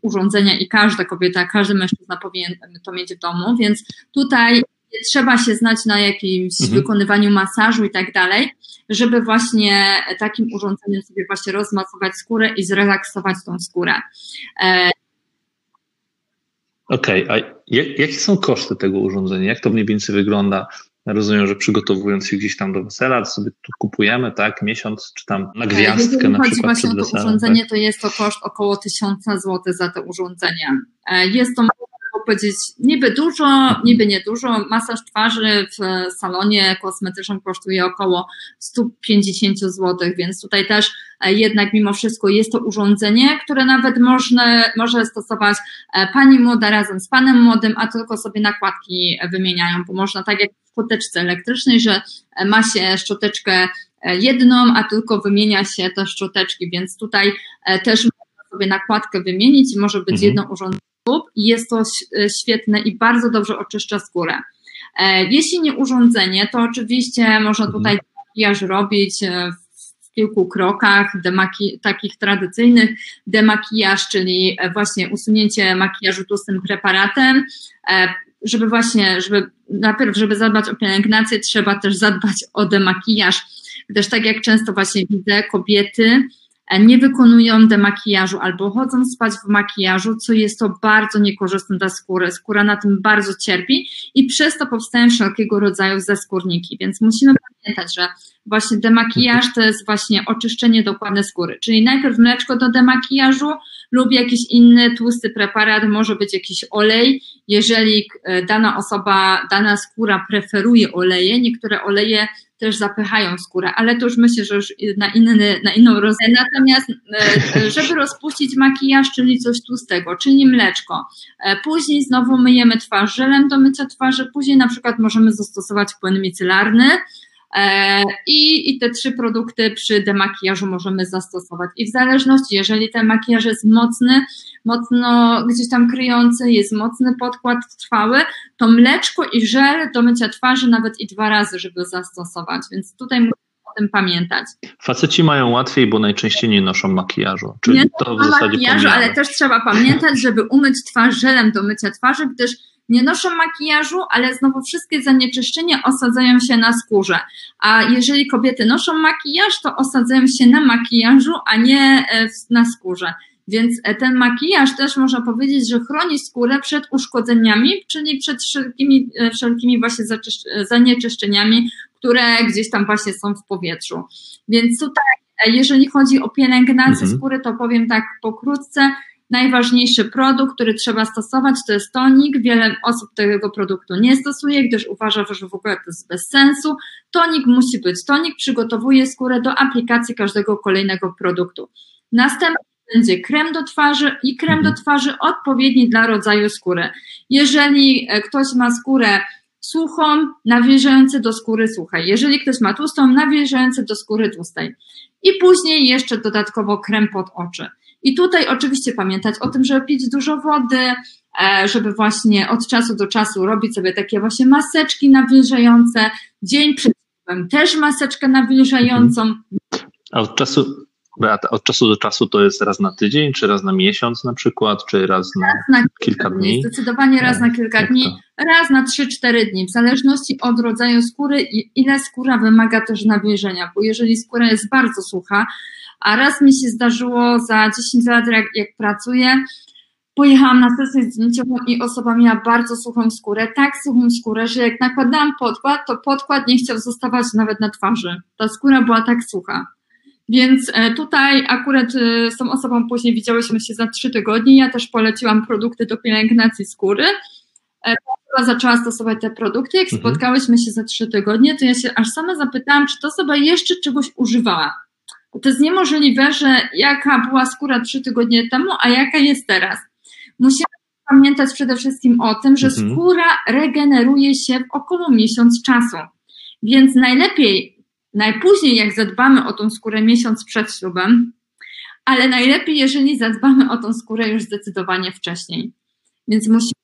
urządzenia i każda kobieta, każdy mężczyzna powinien to mieć w domu, więc tutaj trzeba się znać na jakimś mhm. wykonywaniu masażu i tak dalej, żeby właśnie takim urządzeniem sobie właśnie rozmasować skórę i zrelaksować tą skórę.
Okej, okay, a jakie są koszty tego urządzenia? Jak to mniej więcej wygląda? Rozumiem, że przygotowując się gdzieś tam do wesela, to sobie tu kupujemy, tak, miesiąc, czy tam na gwiazdkę Jeżeli na
chodzi właśnie o to urządzenie, tak? to jest to koszt około 1000 zł za to urządzenie. E, jest to powiedzieć, niby dużo, niby niedużo. Masaż twarzy w salonie kosmetycznym kosztuje około 150 zł, więc tutaj też e, jednak mimo wszystko jest to urządzenie, które nawet można, może stosować e, pani młoda razem z panem młodym, a tylko sobie nakładki wymieniają, bo można tak jak w szczoteczce elektrycznej, że e, ma się szczoteczkę jedną, a tylko wymienia się te szczoteczki, więc tutaj też można sobie nakładkę wymienić i może być mhm. jedno urządzenie i jest to e, świetne i bardzo dobrze oczyszcza skórę. E, jeśli nie urządzenie, to oczywiście można mhm. tutaj makijaż robić e, w kilku krokach, demaki, takich tradycyjnych, demakijaż, czyli właśnie usunięcie makijażu tłustym preparatem, żeby właśnie, żeby najpierw, żeby zadbać o pielęgnację, trzeba też zadbać o demakijaż, gdyż tak jak często właśnie widzę, kobiety nie wykonują demakijażu albo chodzą spać w makijażu, co jest to bardzo niekorzystne dla skóry. Skóra na tym bardzo cierpi i przez to powstają wszelkiego rodzaju zaskórniki, więc musimy pamiętać, że właśnie demakijaż to jest właśnie oczyszczenie dokładne skóry, czyli najpierw mleczko do demakijażu lub jakiś inny tłusty preparat, może być jakiś olej, jeżeli e, dana osoba, dana skóra preferuje oleje, niektóre oleje też zapychają skórę, ale to już myślę, że już na, inny, na inną rozmowę. Natomiast, e, żeby rozpuścić makijaż, czyli coś tłustego, czyli mleczko, e, później znowu myjemy twarz żelem do mycia twarzy, później na przykład możemy zastosować płyn micelarny, E, I, I te trzy produkty przy demakijażu możemy zastosować. I w zależności, jeżeli ten makijaż jest mocny, mocno gdzieś tam kryjący, jest mocny podkład trwały, to mleczko i żel do mycia twarzy nawet i dwa razy, żeby zastosować. Więc tutaj musimy o tym pamiętać.
Faceci mają łatwiej, bo najczęściej nie noszą makijażu. Czyli nie to w zasadzie makijażu,
ale też trzeba pamiętać, żeby umyć twarz żelem do mycia twarzy, gdyż nie noszą makijażu, ale znowu wszystkie zanieczyszczenia osadzają się na skórze. A jeżeli kobiety noszą makijaż, to osadzają się na makijażu, a nie e, na skórze. Więc e, ten makijaż też można powiedzieć, że chroni skórę przed uszkodzeniami, czyli przed wszelkimi, e, wszelkimi właśnie zanieczyszczeniami, które gdzieś tam właśnie są w powietrzu. Więc tutaj, jeżeli chodzi o pielęgnację mhm. skóry, to powiem tak pokrótce, Najważniejszy produkt, który trzeba stosować, to jest tonik. Wiele osób tego produktu nie stosuje, gdyż uważa, że w ogóle to jest bez sensu. Tonik musi być. Tonik przygotowuje skórę do aplikacji każdego kolejnego produktu. Następnie będzie krem do twarzy i krem do mhm. twarzy odpowiedni dla rodzaju skóry. Jeżeli e, ktoś ma skórę suchą, nawilżający do skóry suchej. Jeżeli ktoś ma tłustą, nawilżający do skóry tłustej. I później jeszcze dodatkowo krem pod oczy. I tutaj oczywiście pamiętać o tym, żeby pić dużo wody, e, żeby właśnie od czasu do czasu robić sobie takie właśnie maseczki nawilżające. Dzień przed też maseczkę nawilżającą.
A od czasu, Beata, od czasu do czasu to jest raz na tydzień, czy raz na miesiąc na przykład, czy raz na, raz na kilka, dni? dni?
Zdecydowanie raz na kilka dni, raz na 3-4 dni, w zależności od rodzaju skóry i ile skóra wymaga też nawilżenia, bo jeżeli skóra jest bardzo sucha, a raz mi się zdarzyło za 10 lat, jak, jak pracuję, pojechałam na sesję zdjęciową i osoba miała bardzo suchą skórę, tak suchą skórę, że jak nakładałam podkład, to podkład nie chciał zostawać nawet na twarzy. Ta skóra była tak sucha. Więc e, tutaj akurat e, z tą osobą później widziałyśmy się za trzy tygodnie. Ja też poleciłam produkty do pielęgnacji skóry. E, ta zaczęła stosować te produkty. Jak mhm. spotkałyśmy się za trzy tygodnie, to ja się aż sama zapytałam, czy ta osoba jeszcze czegoś używała. To jest niemożliwe, że jaka była skóra trzy tygodnie temu, a jaka jest teraz. Musimy pamiętać przede wszystkim o tym, że mhm. skóra regeneruje się w około miesiąc czasu. Więc najlepiej Najpóźniej, jak zadbamy o tą skórę miesiąc przed ślubem, ale najlepiej, jeżeli zadbamy o tą skórę już zdecydowanie wcześniej. Więc musimy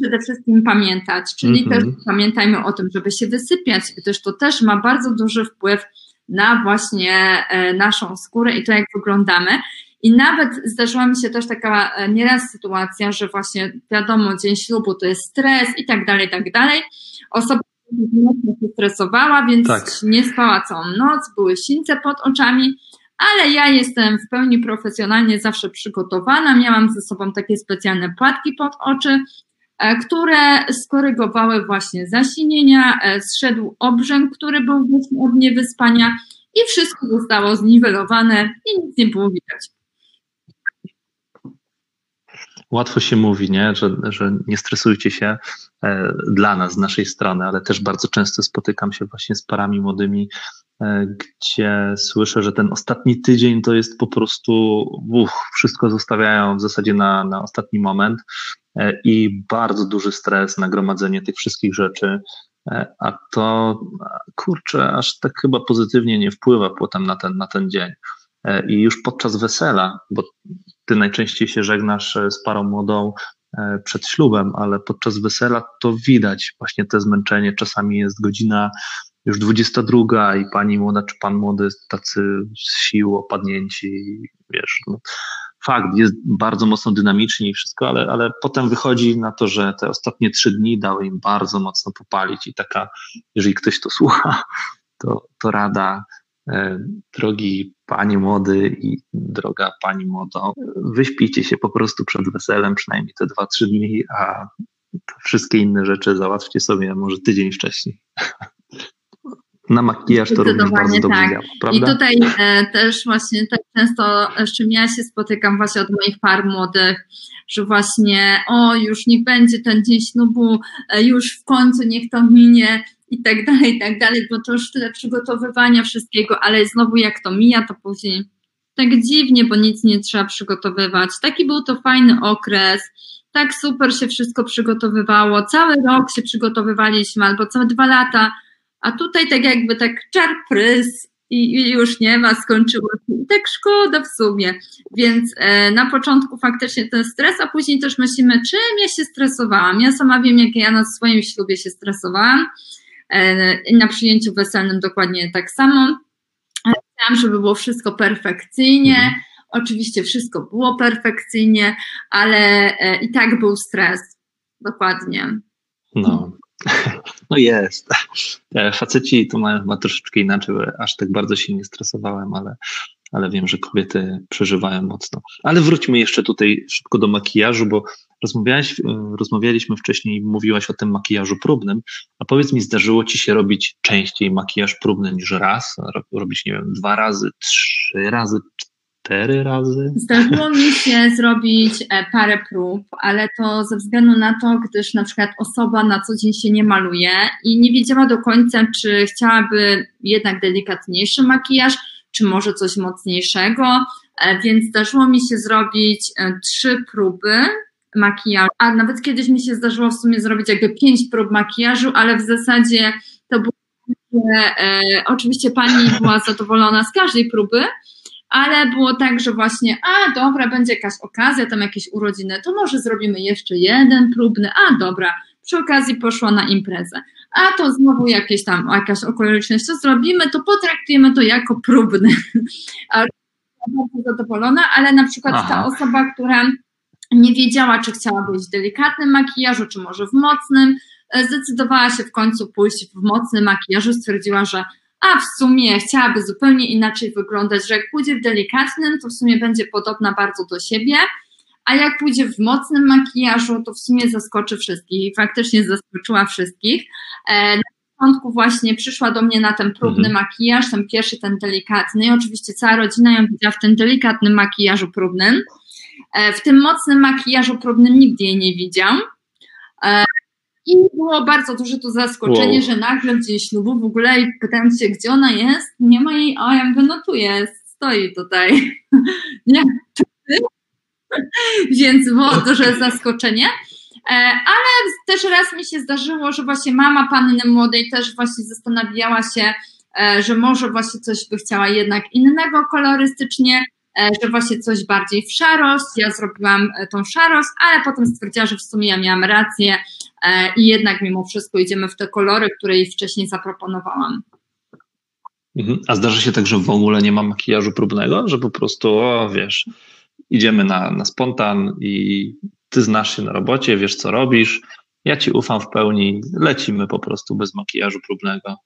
przede wszystkim pamiętać, czyli mm -hmm. też pamiętajmy o tym, żeby się wysypiać, gdyż to też ma bardzo duży wpływ na właśnie e, naszą skórę i to, jak wyglądamy. I nawet zdarzyła mi się też taka e, nieraz sytuacja, że właśnie wiadomo, dzień ślubu to jest stres i tak dalej, i tak dalej. Osoba mocno się stresowała, więc tak. nie spała całą noc, były sińce pod oczami, ale ja jestem w pełni profesjonalnie zawsze przygotowana. Miałam ze sobą takie specjalne płatki pod oczy, e, które skorygowały właśnie zasinienia, e, zszedł obrzęk, który był właśnie od niewyspania i wszystko zostało zniwelowane i nic nie było widać
łatwo się mówi, nie? Że, że nie stresujcie się e, dla nas, z naszej strony, ale też bardzo często spotykam się właśnie z parami młodymi, e, gdzie słyszę, że ten ostatni tydzień to jest po prostu, uch, wszystko zostawiają w zasadzie na, na ostatni moment e, i bardzo duży stres, nagromadzenie tych wszystkich rzeczy. A to kurczę, aż tak chyba pozytywnie nie wpływa potem na ten, na ten dzień. I już podczas wesela, bo ty najczęściej się żegnasz e, z parą młodą e, przed ślubem, ale podczas wesela to widać właśnie te zmęczenie. Czasami jest godzina już 22 i pani młoda czy pan młody tacy z sił opadnięci, wiesz, no, fakt, jest bardzo mocno dynamicznie i wszystko, ale, ale potem wychodzi na to, że te ostatnie trzy dni dały im bardzo mocno popalić i taka, jeżeli ktoś to słucha, to, to rada E, drogi panie młody i droga pani młodo, wyśpijcie się po prostu przed weselem przynajmniej te dwa, trzy dni, a wszystkie inne rzeczy załatwcie sobie może tydzień wcześniej. Na makijaż to również bardzo dobrze tak. działa, prawda?
I tutaj e, też właśnie tak często, z czym ja się spotykam właśnie od moich par młodych, że właśnie o, już niech będzie ten dzień ślubu, e, już w końcu niech to minie, i tak dalej, i tak dalej, bo to już tyle przygotowywania wszystkiego, ale znowu jak to mija, to później tak dziwnie, bo nic nie trzeba przygotowywać. Taki był to fajny okres, tak super się wszystko przygotowywało, cały rok się przygotowywaliśmy, albo całe dwa lata, a tutaj tak jakby tak czar prys i, i już nie ma, skończyło się. I tak szkoda w sumie. Więc e, na początku faktycznie ten stres, a później też myślimy, czym ja się stresowałam. Ja sama wiem, jak ja na swoim ślubie się stresowałam. E, na przyjęciu weselnym dokładnie tak samo. Chciałam, żeby było wszystko perfekcyjnie. Mhm. Oczywiście wszystko było perfekcyjnie, ale e, i tak był stres. Dokładnie.
No, no jest. Faceci to mają chyba troszeczkę inaczej, aż tak bardzo się nie stresowałem, ale, ale wiem, że kobiety przeżywają mocno. Ale wróćmy jeszcze tutaj szybko do makijażu, bo Rozmawiałeś, e, rozmawialiśmy wcześniej, mówiłaś o tym makijażu próbnym, a powiedz mi, zdarzyło Ci się robić częściej makijaż próbny niż raz? Robić, nie wiem, dwa razy, trzy razy, cztery razy?
Zdarzyło mi się zrobić e, parę prób, ale to ze względu na to, gdyż na przykład osoba na co dzień się nie maluje i nie wiedziała do końca, czy chciałaby jednak delikatniejszy makijaż, czy może coś mocniejszego, e, więc zdarzyło mi się zrobić trzy próby makijażu, a nawet kiedyś mi się zdarzyło w sumie zrobić jakby pięć prób makijażu, ale w zasadzie to było, e, oczywiście pani była zadowolona z każdej próby, ale było tak, że właśnie, a dobra, będzie jakaś okazja, tam jakieś urodziny, to może zrobimy jeszcze jeden próbny, a dobra, przy okazji poszła na imprezę. A to znowu jakieś tam, jakaś okoliczność, co zrobimy, to potraktujemy to jako próbny. Bardzo zadowolona, ale na przykład Aha. ta osoba, która nie wiedziała, czy chciała być w delikatnym makijażu, czy może w mocnym, e, zdecydowała się w końcu pójść w mocny makijażu, stwierdziła, że a w sumie chciałaby zupełnie inaczej wyglądać, że jak pójdzie w delikatnym, to w sumie będzie podobna bardzo do siebie, a jak pójdzie w mocnym makijażu, to w sumie zaskoczy wszystkich i faktycznie zaskoczyła wszystkich. E, na początku właśnie przyszła do mnie na ten próbny mhm. makijaż, ten pierwszy, ten delikatny i oczywiście cała rodzina ją widziała w tym delikatnym makijażu próbnym. E, w tym mocnym makijażu próbnym nigdy jej nie widział. E, I było bardzo duże to zaskoczenie, wow. że nagle w dzień ślubu w ogóle pytając się, gdzie ona jest, nie ma jej, a ja mówię, no tu jest, stoi tutaj. nie, Więc było duże zaskoczenie. E, ale też raz mi się zdarzyło, że właśnie mama panny młodej też właśnie zastanawiała się, że może właśnie coś by chciała jednak innego kolorystycznie, E, że właśnie coś bardziej w szarość. Ja zrobiłam e, tą szarość, ale potem stwierdziła, że w sumie ja miałam rację e, i jednak mimo wszystko idziemy w te kolory, które jej wcześniej zaproponowałam.
Mhm. A zdarza się tak, że w ogóle nie ma makijażu próbnego, że po prostu, o wiesz, idziemy na, na spontan i ty znasz się na robocie, wiesz co robisz, ja ci ufam w pełni, lecimy po prostu bez makijażu próbnego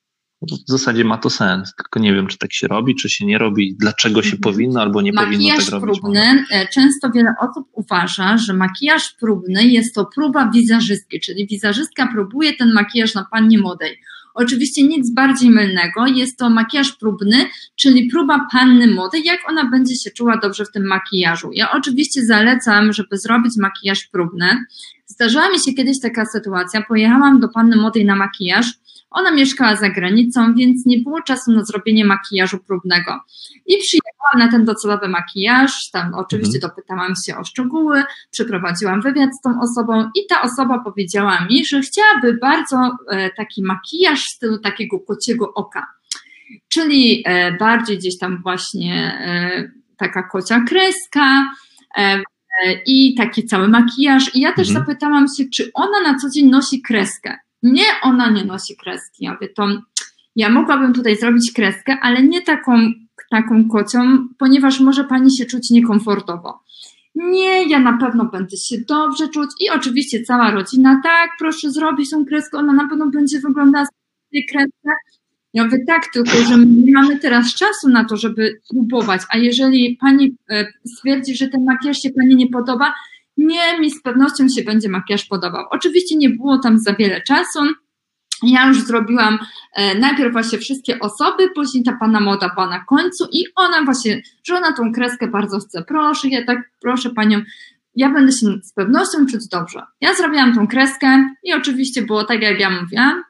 w zasadzie ma to sens, tylko nie wiem, czy tak się robi, czy się nie robi, dlaczego się mhm. powinno albo nie makijaż powinno tak robić.
Makijaż próbny, e, często wiele osób uważa, że makijaż próbny jest to próba wizerzystki, czyli wizerzystka próbuje ten makijaż na pannie młodej. Oczywiście nic bardziej mylnego, jest to makijaż próbny, czyli próba panny młodej, jak ona będzie się czuła dobrze w tym makijażu. Ja oczywiście zalecam, żeby zrobić makijaż próbny. Zdarzyła mi się kiedyś taka sytuacja, pojechałam do panny młodej na makijaż, ona mieszkała za granicą, więc nie było czasu na zrobienie makijażu próbnego. I przyjechałam na ten docelowy makijaż, tam oczywiście mhm. dopytałam się o szczegóły, przeprowadziłam wywiad z tą osobą i ta osoba powiedziała mi, że chciałaby bardzo e, taki makijaż w stylu takiego kociego oka. Czyli e, bardziej gdzieś tam właśnie e, taka kocia kreska, i taki cały makijaż. I ja też mhm. zapytałam się, czy ona na co dzień nosi kreskę. Nie, ona nie nosi kreski. Ja mówię, to ja mogłabym tutaj zrobić kreskę, ale nie taką, taką kocią, ponieważ może pani się czuć niekomfortowo. Nie, ja na pewno będę się dobrze czuć i oczywiście cała rodzina, tak, proszę zrobić tą kreskę, ona na pewno będzie wyglądała w tej kresce. Ja mówię, tak, tylko że my nie mamy teraz czasu na to, żeby próbować, a jeżeli pani e, stwierdzi, że ten makijaż się pani nie podoba, nie, mi z pewnością się będzie makijaż podobał. Oczywiście nie było tam za wiele czasu. Ja już zrobiłam e, najpierw właśnie wszystkie osoby, później ta pana moda była na końcu i ona właśnie, że ona tą kreskę bardzo chce. Proszę, ja tak proszę panią, ja będę się z pewnością czuć dobrze. Ja zrobiłam tą kreskę i oczywiście było tak, jak ja mówiłam.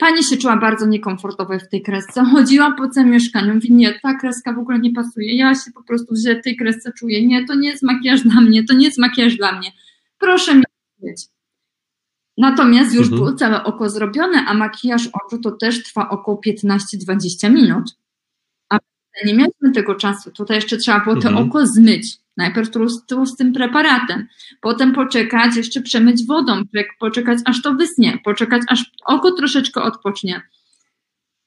Pani się czuła bardzo niekomfortowo w tej kresce. Chodziła po całym mieszkaniu. Mówi, nie, ta kreska w ogóle nie pasuje. Ja się po prostu źle w tej kresce czuję. Nie, to nie jest makijaż dla mnie, to nie jest makijaż dla mnie. Proszę mi powiedzieć. Natomiast już mhm. było całe oko zrobione, a makijaż oczu to też trwa około 15-20 minut. A nie mieliśmy tego czasu. Tutaj jeszcze trzeba było mhm. to oko zmyć. Najpierw tłustym preparatem, potem poczekać, jeszcze przemyć wodą, poczekać aż to wysnie, poczekać aż oko troszeczkę odpocznie.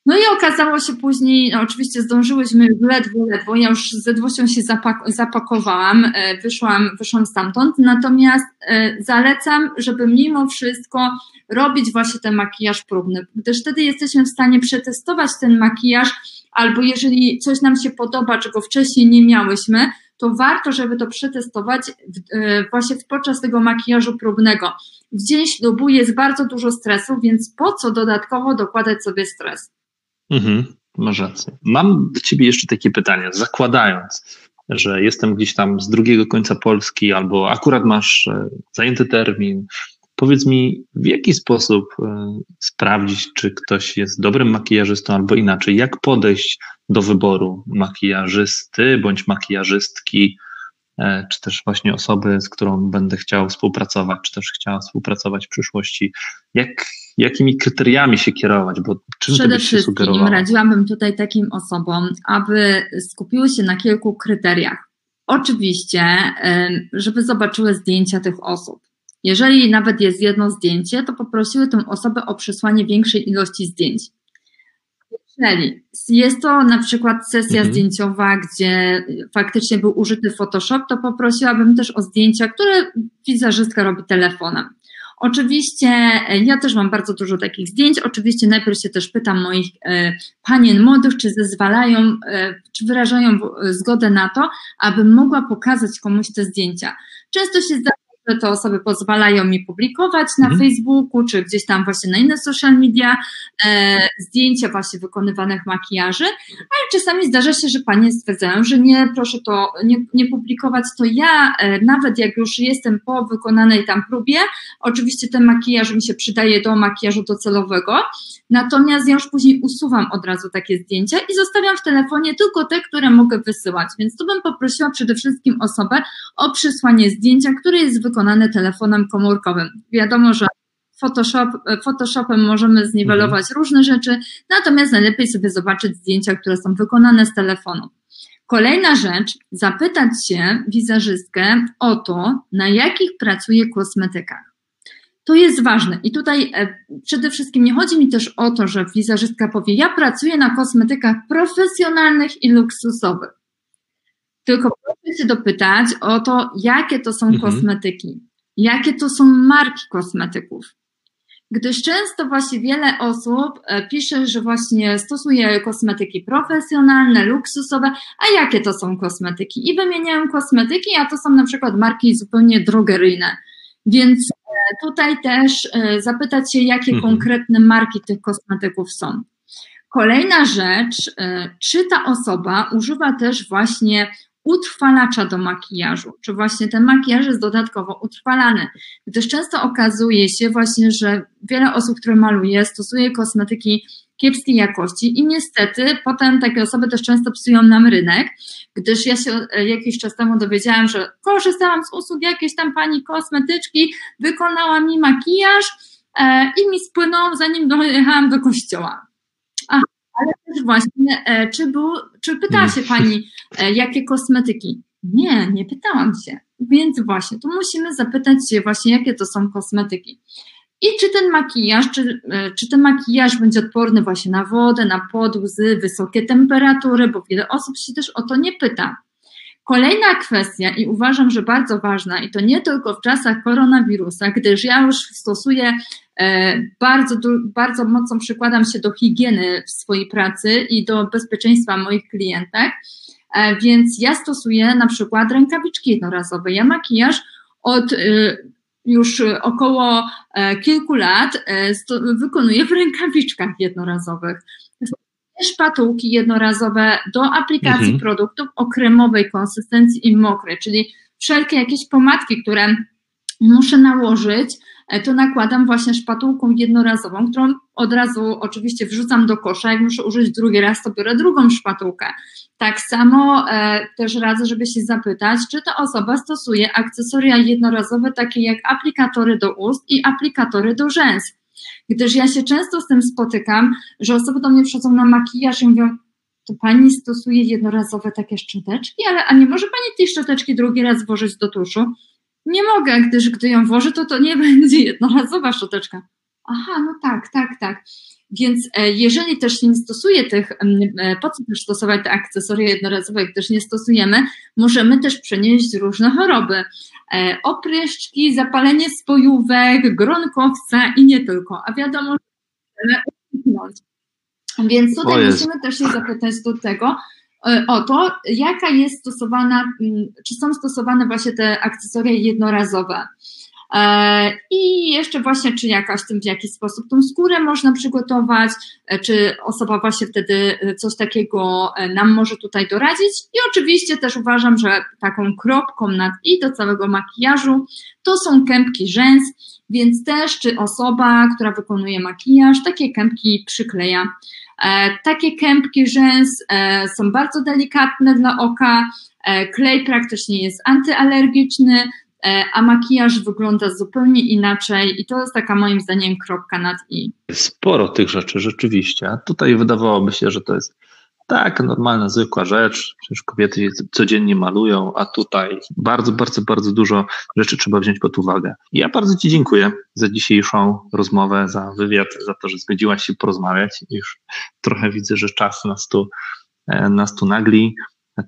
No i okazało się później, no oczywiście zdążyłyśmy ledwo, ledwo, ja już z ledwością się zapak zapakowałam, e, wyszłam, wyszłam stamtąd, natomiast e, zalecam, żeby mimo wszystko robić właśnie ten makijaż próbny, gdyż wtedy jesteśmy w stanie przetestować ten makijaż, albo jeżeli coś nam się podoba, czego wcześniej nie miałyśmy, to warto, żeby to przetestować e, właśnie podczas tego makijażu próbnego. W dzień ślubu jest bardzo dużo stresu, więc po co dodatkowo dokładać sobie stres?
Mhm, masz rację. Mam do ciebie jeszcze takie pytanie. Zakładając, że jestem gdzieś tam z drugiego końca Polski, albo akurat masz e, zajęty termin, Powiedz mi, w jaki sposób e, sprawdzić, czy ktoś jest dobrym makijażystą, albo inaczej, jak podejść do wyboru makijażysty bądź makijażystki? e, czy też właśnie osoby, z którą będę chciał współpracować, czy też chciała współpracować w przyszłości, jak, jakimi kryteriami się kierować, bo czym
Przede
byś się
wszystkim radziłabym tutaj takim osobom, aby skupiły się na kilku kryteriach. Oczywiście, żeby zobaczyły zdjęcia tych osób. Jeżeli nawet jest jedno zdjęcie, to poprosiły tę osobę o przesłanie większej ilości zdjęć. Jeżeli jest to na przykład sesja mhm. zdjęciowa, gdzie faktycznie był użyty Photoshop, to poprosiłabym też o zdjęcia, które wizerzystka robi telefonem. Oczywiście e, ja też mam bardzo dużo takich zdjęć. Oczywiście najpierw się też pytam moich e, panien młodych, czy zezwalają, e, czy wyrażają zgodę na to, abym mogła pokazać komuś te zdjęcia. Często się zdarza, że te osoby pozwalają mi publikować na mhm. Facebooku, czy gdzieś tam właśnie na inne social media, e, zdjęcia właśnie wykonywanych makijaży, ale czasami zdarza się, że panie stwierdzają, że nie, proszę to nie, nie publikować, to ja e, nawet jak już jestem po wykonanej tam próbie, oczywiście ten makijaż mi się przydaje do makijażu docelowego, natomiast ja już później usuwam od razu takie zdjęcia i zostawiam w telefonie tylko te, które mogę wysyłać, więc tu bym poprosiła przede wszystkim osobę o przysłanie zdjęcia, które jest wykonane telefonem komórkowym. Wiadomo, że Photoshop, Photoshopem możemy zniwelować mhm. różne rzeczy, natomiast najlepiej sobie zobaczyć zdjęcia, które są wykonane z telefonu. Kolejna rzecz, zapytać się wizerzystkę o to, na jakich pracuje kosmetykach. To jest ważne. I tutaj e, przede wszystkim nie chodzi mi też o to, że wizerzystka powie, ja pracuję na kosmetykach profesjonalnych i luksusowych. Tylko się dopytać o to, jakie to są mhm. kosmetyki, jakie to są marki kosmetyków. Gdyż często właśnie wiele osób e, pisze, że właśnie stosuje kosmetyki profesjonalne, luksusowe, a jakie to są kosmetyki? I wymieniają kosmetyki, a to są na przykład marki zupełnie drogeryjne. Więc e, tutaj też e, zapytać się, jakie mhm. konkretne marki tych kosmetyków są. Kolejna rzecz, czy ta osoba używa też właśnie utrwalacza do makijażu, czy właśnie ten makijaż jest dodatkowo utrwalany, gdyż często okazuje się właśnie, że wiele osób, które maluje, stosuje kosmetyki kiepskiej jakości i niestety potem takie osoby też często psują nam rynek, gdyż ja się e, jakiś czas temu dowiedziałam, że korzystałam z usług jakiejś tam pani kosmetyczki, wykonała mi makijaż e, i mi spłynął zanim dojechałam do kościoła. Ale też właśnie, e, czy, był, czy pytała się Pani, e, jakie kosmetyki? Nie, nie pytałam się. Więc właśnie, tu musimy zapytać się właśnie, jakie to są kosmetyki. I czy ten makijaż, czy, e, czy ten makijaż będzie odporny właśnie na wodę, na pot, łzy, wysokie temperatury, bo wiele osób się też o to nie pyta. Kolejna kwestia i uważam, że bardzo ważna i to nie tylko w czasach koronawirusa, gdyż ja już stosuję bardzo, bardzo mocno przykładam się do higieny w swojej pracy i do bezpieczeństwa moich klientek, e, więc ja stosuję na przykład rękawiczki jednorazowe. Ja makijaż od e, już około kilku lat wykonuję w rękawiczkach jednorazowych szpatułki jednorazowe do aplikacji mhm. produktów o kremowej konsystencji i mokrej, czyli wszelkie jakieś pomadki, które muszę nałożyć, e, to nakładam właśnie szpatułką jednorazową, którą od razu oczywiście wrzucam do kosza. Jak muszę użyć drugi raz, to biorę drugą szpatułkę. Tak samo e, też radzę, żeby się zapytać, czy ta osoba stosuje akcesoria jednorazowe, takie jak aplikatory do ust i aplikatory do rzęs gdyż ja się często z tym spotykam, że osoby do mnie przychodzą na makijaż i mówią, to pani stosuje jednorazowe takie szczoteczki, ale a nie może pani tej szczoteczki drugi raz włożyć do tuszu? Nie mogę, gdyż gdy ją włożę, to to nie będzie jednorazowa szczoteczka. Aha, no tak, tak, tak. Więc e, jeżeli też nie stosuje tych, e, po co też stosować te akcesoria jednorazowe, jak też nie stosujemy, możemy też przenieść różne choroby. E, opryszczki, zapalenie spojówek, gronkowca i nie tylko. A wiadomo, że uniknąć. Więc tutaj musimy też się zapytać do tego, o to, jaka jest stosowana, czy są stosowane właśnie te akcesoria jednorazowe. E, I jeszcze właśnie, czy jakaś tym, w jaki sposób tą skórę można przygotować, e, czy osoba właśnie wtedy e, coś takiego nam może tutaj doradzić. I oczywiście też uważam, że taką kropką nad i do całego makijażu to są kępki rzęs, więc też czy osoba, która wykonuje makijaż, takie kępki przykleja. Takie kępki rzęs są bardzo delikatne dla oka, klej praktycznie jest antyalergiczny, a makijaż wygląda zupełnie inaczej i to jest taka moim zdaniem kropka nad i.
Sporo tych rzeczy rzeczywiście. Tutaj wydawałoby się, że to jest tak, normalna, zwykła rzecz. Przecież kobiety codziennie malują, a tutaj bardzo, bardzo, bardzo dużo rzeczy trzeba wziąć pod uwagę. Ja bardzo Ci dziękuję za dzisiejszą rozmowę, za wywiad, za to, że zgodziłaś się porozmawiać. Już trochę widzę, że czas nas tu, e, nas tu nagli.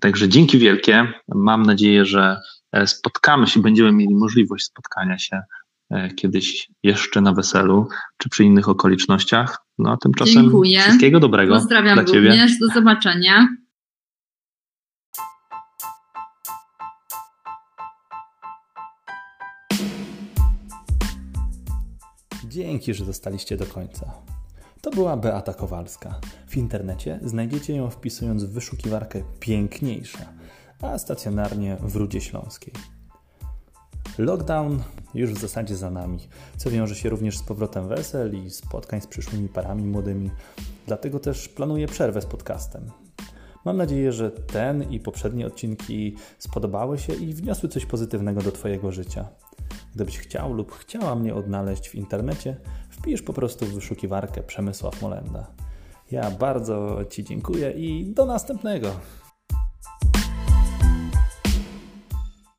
Także dzięki wielkie. Mam nadzieję, że e, spotkamy się, będziemy mieli możliwość spotkania się kiedyś jeszcze na weselu, czy przy innych okolicznościach. No a tymczasem Dziękuję. wszystkiego dobrego.
Pozdrawiam
dla Ciebie.
również. Do zobaczenia.
Dzięki, że zostaliście do końca. To była Beata Kowalska. W internecie znajdziecie ją wpisując w wyszukiwarkę piękniejsza, a stacjonarnie w Rudzie Śląskiej. Lockdown już w zasadzie za nami, co wiąże się również z powrotem wesel i spotkań z przyszłymi parami młodymi. Dlatego też planuję przerwę z podcastem. Mam nadzieję, że ten i poprzednie odcinki spodobały się i wniosły coś pozytywnego do Twojego życia. Gdybyś chciał lub chciała mnie odnaleźć w internecie, wpisz po prostu w wyszukiwarkę Przemysław Molenda. Ja bardzo Ci dziękuję i do następnego.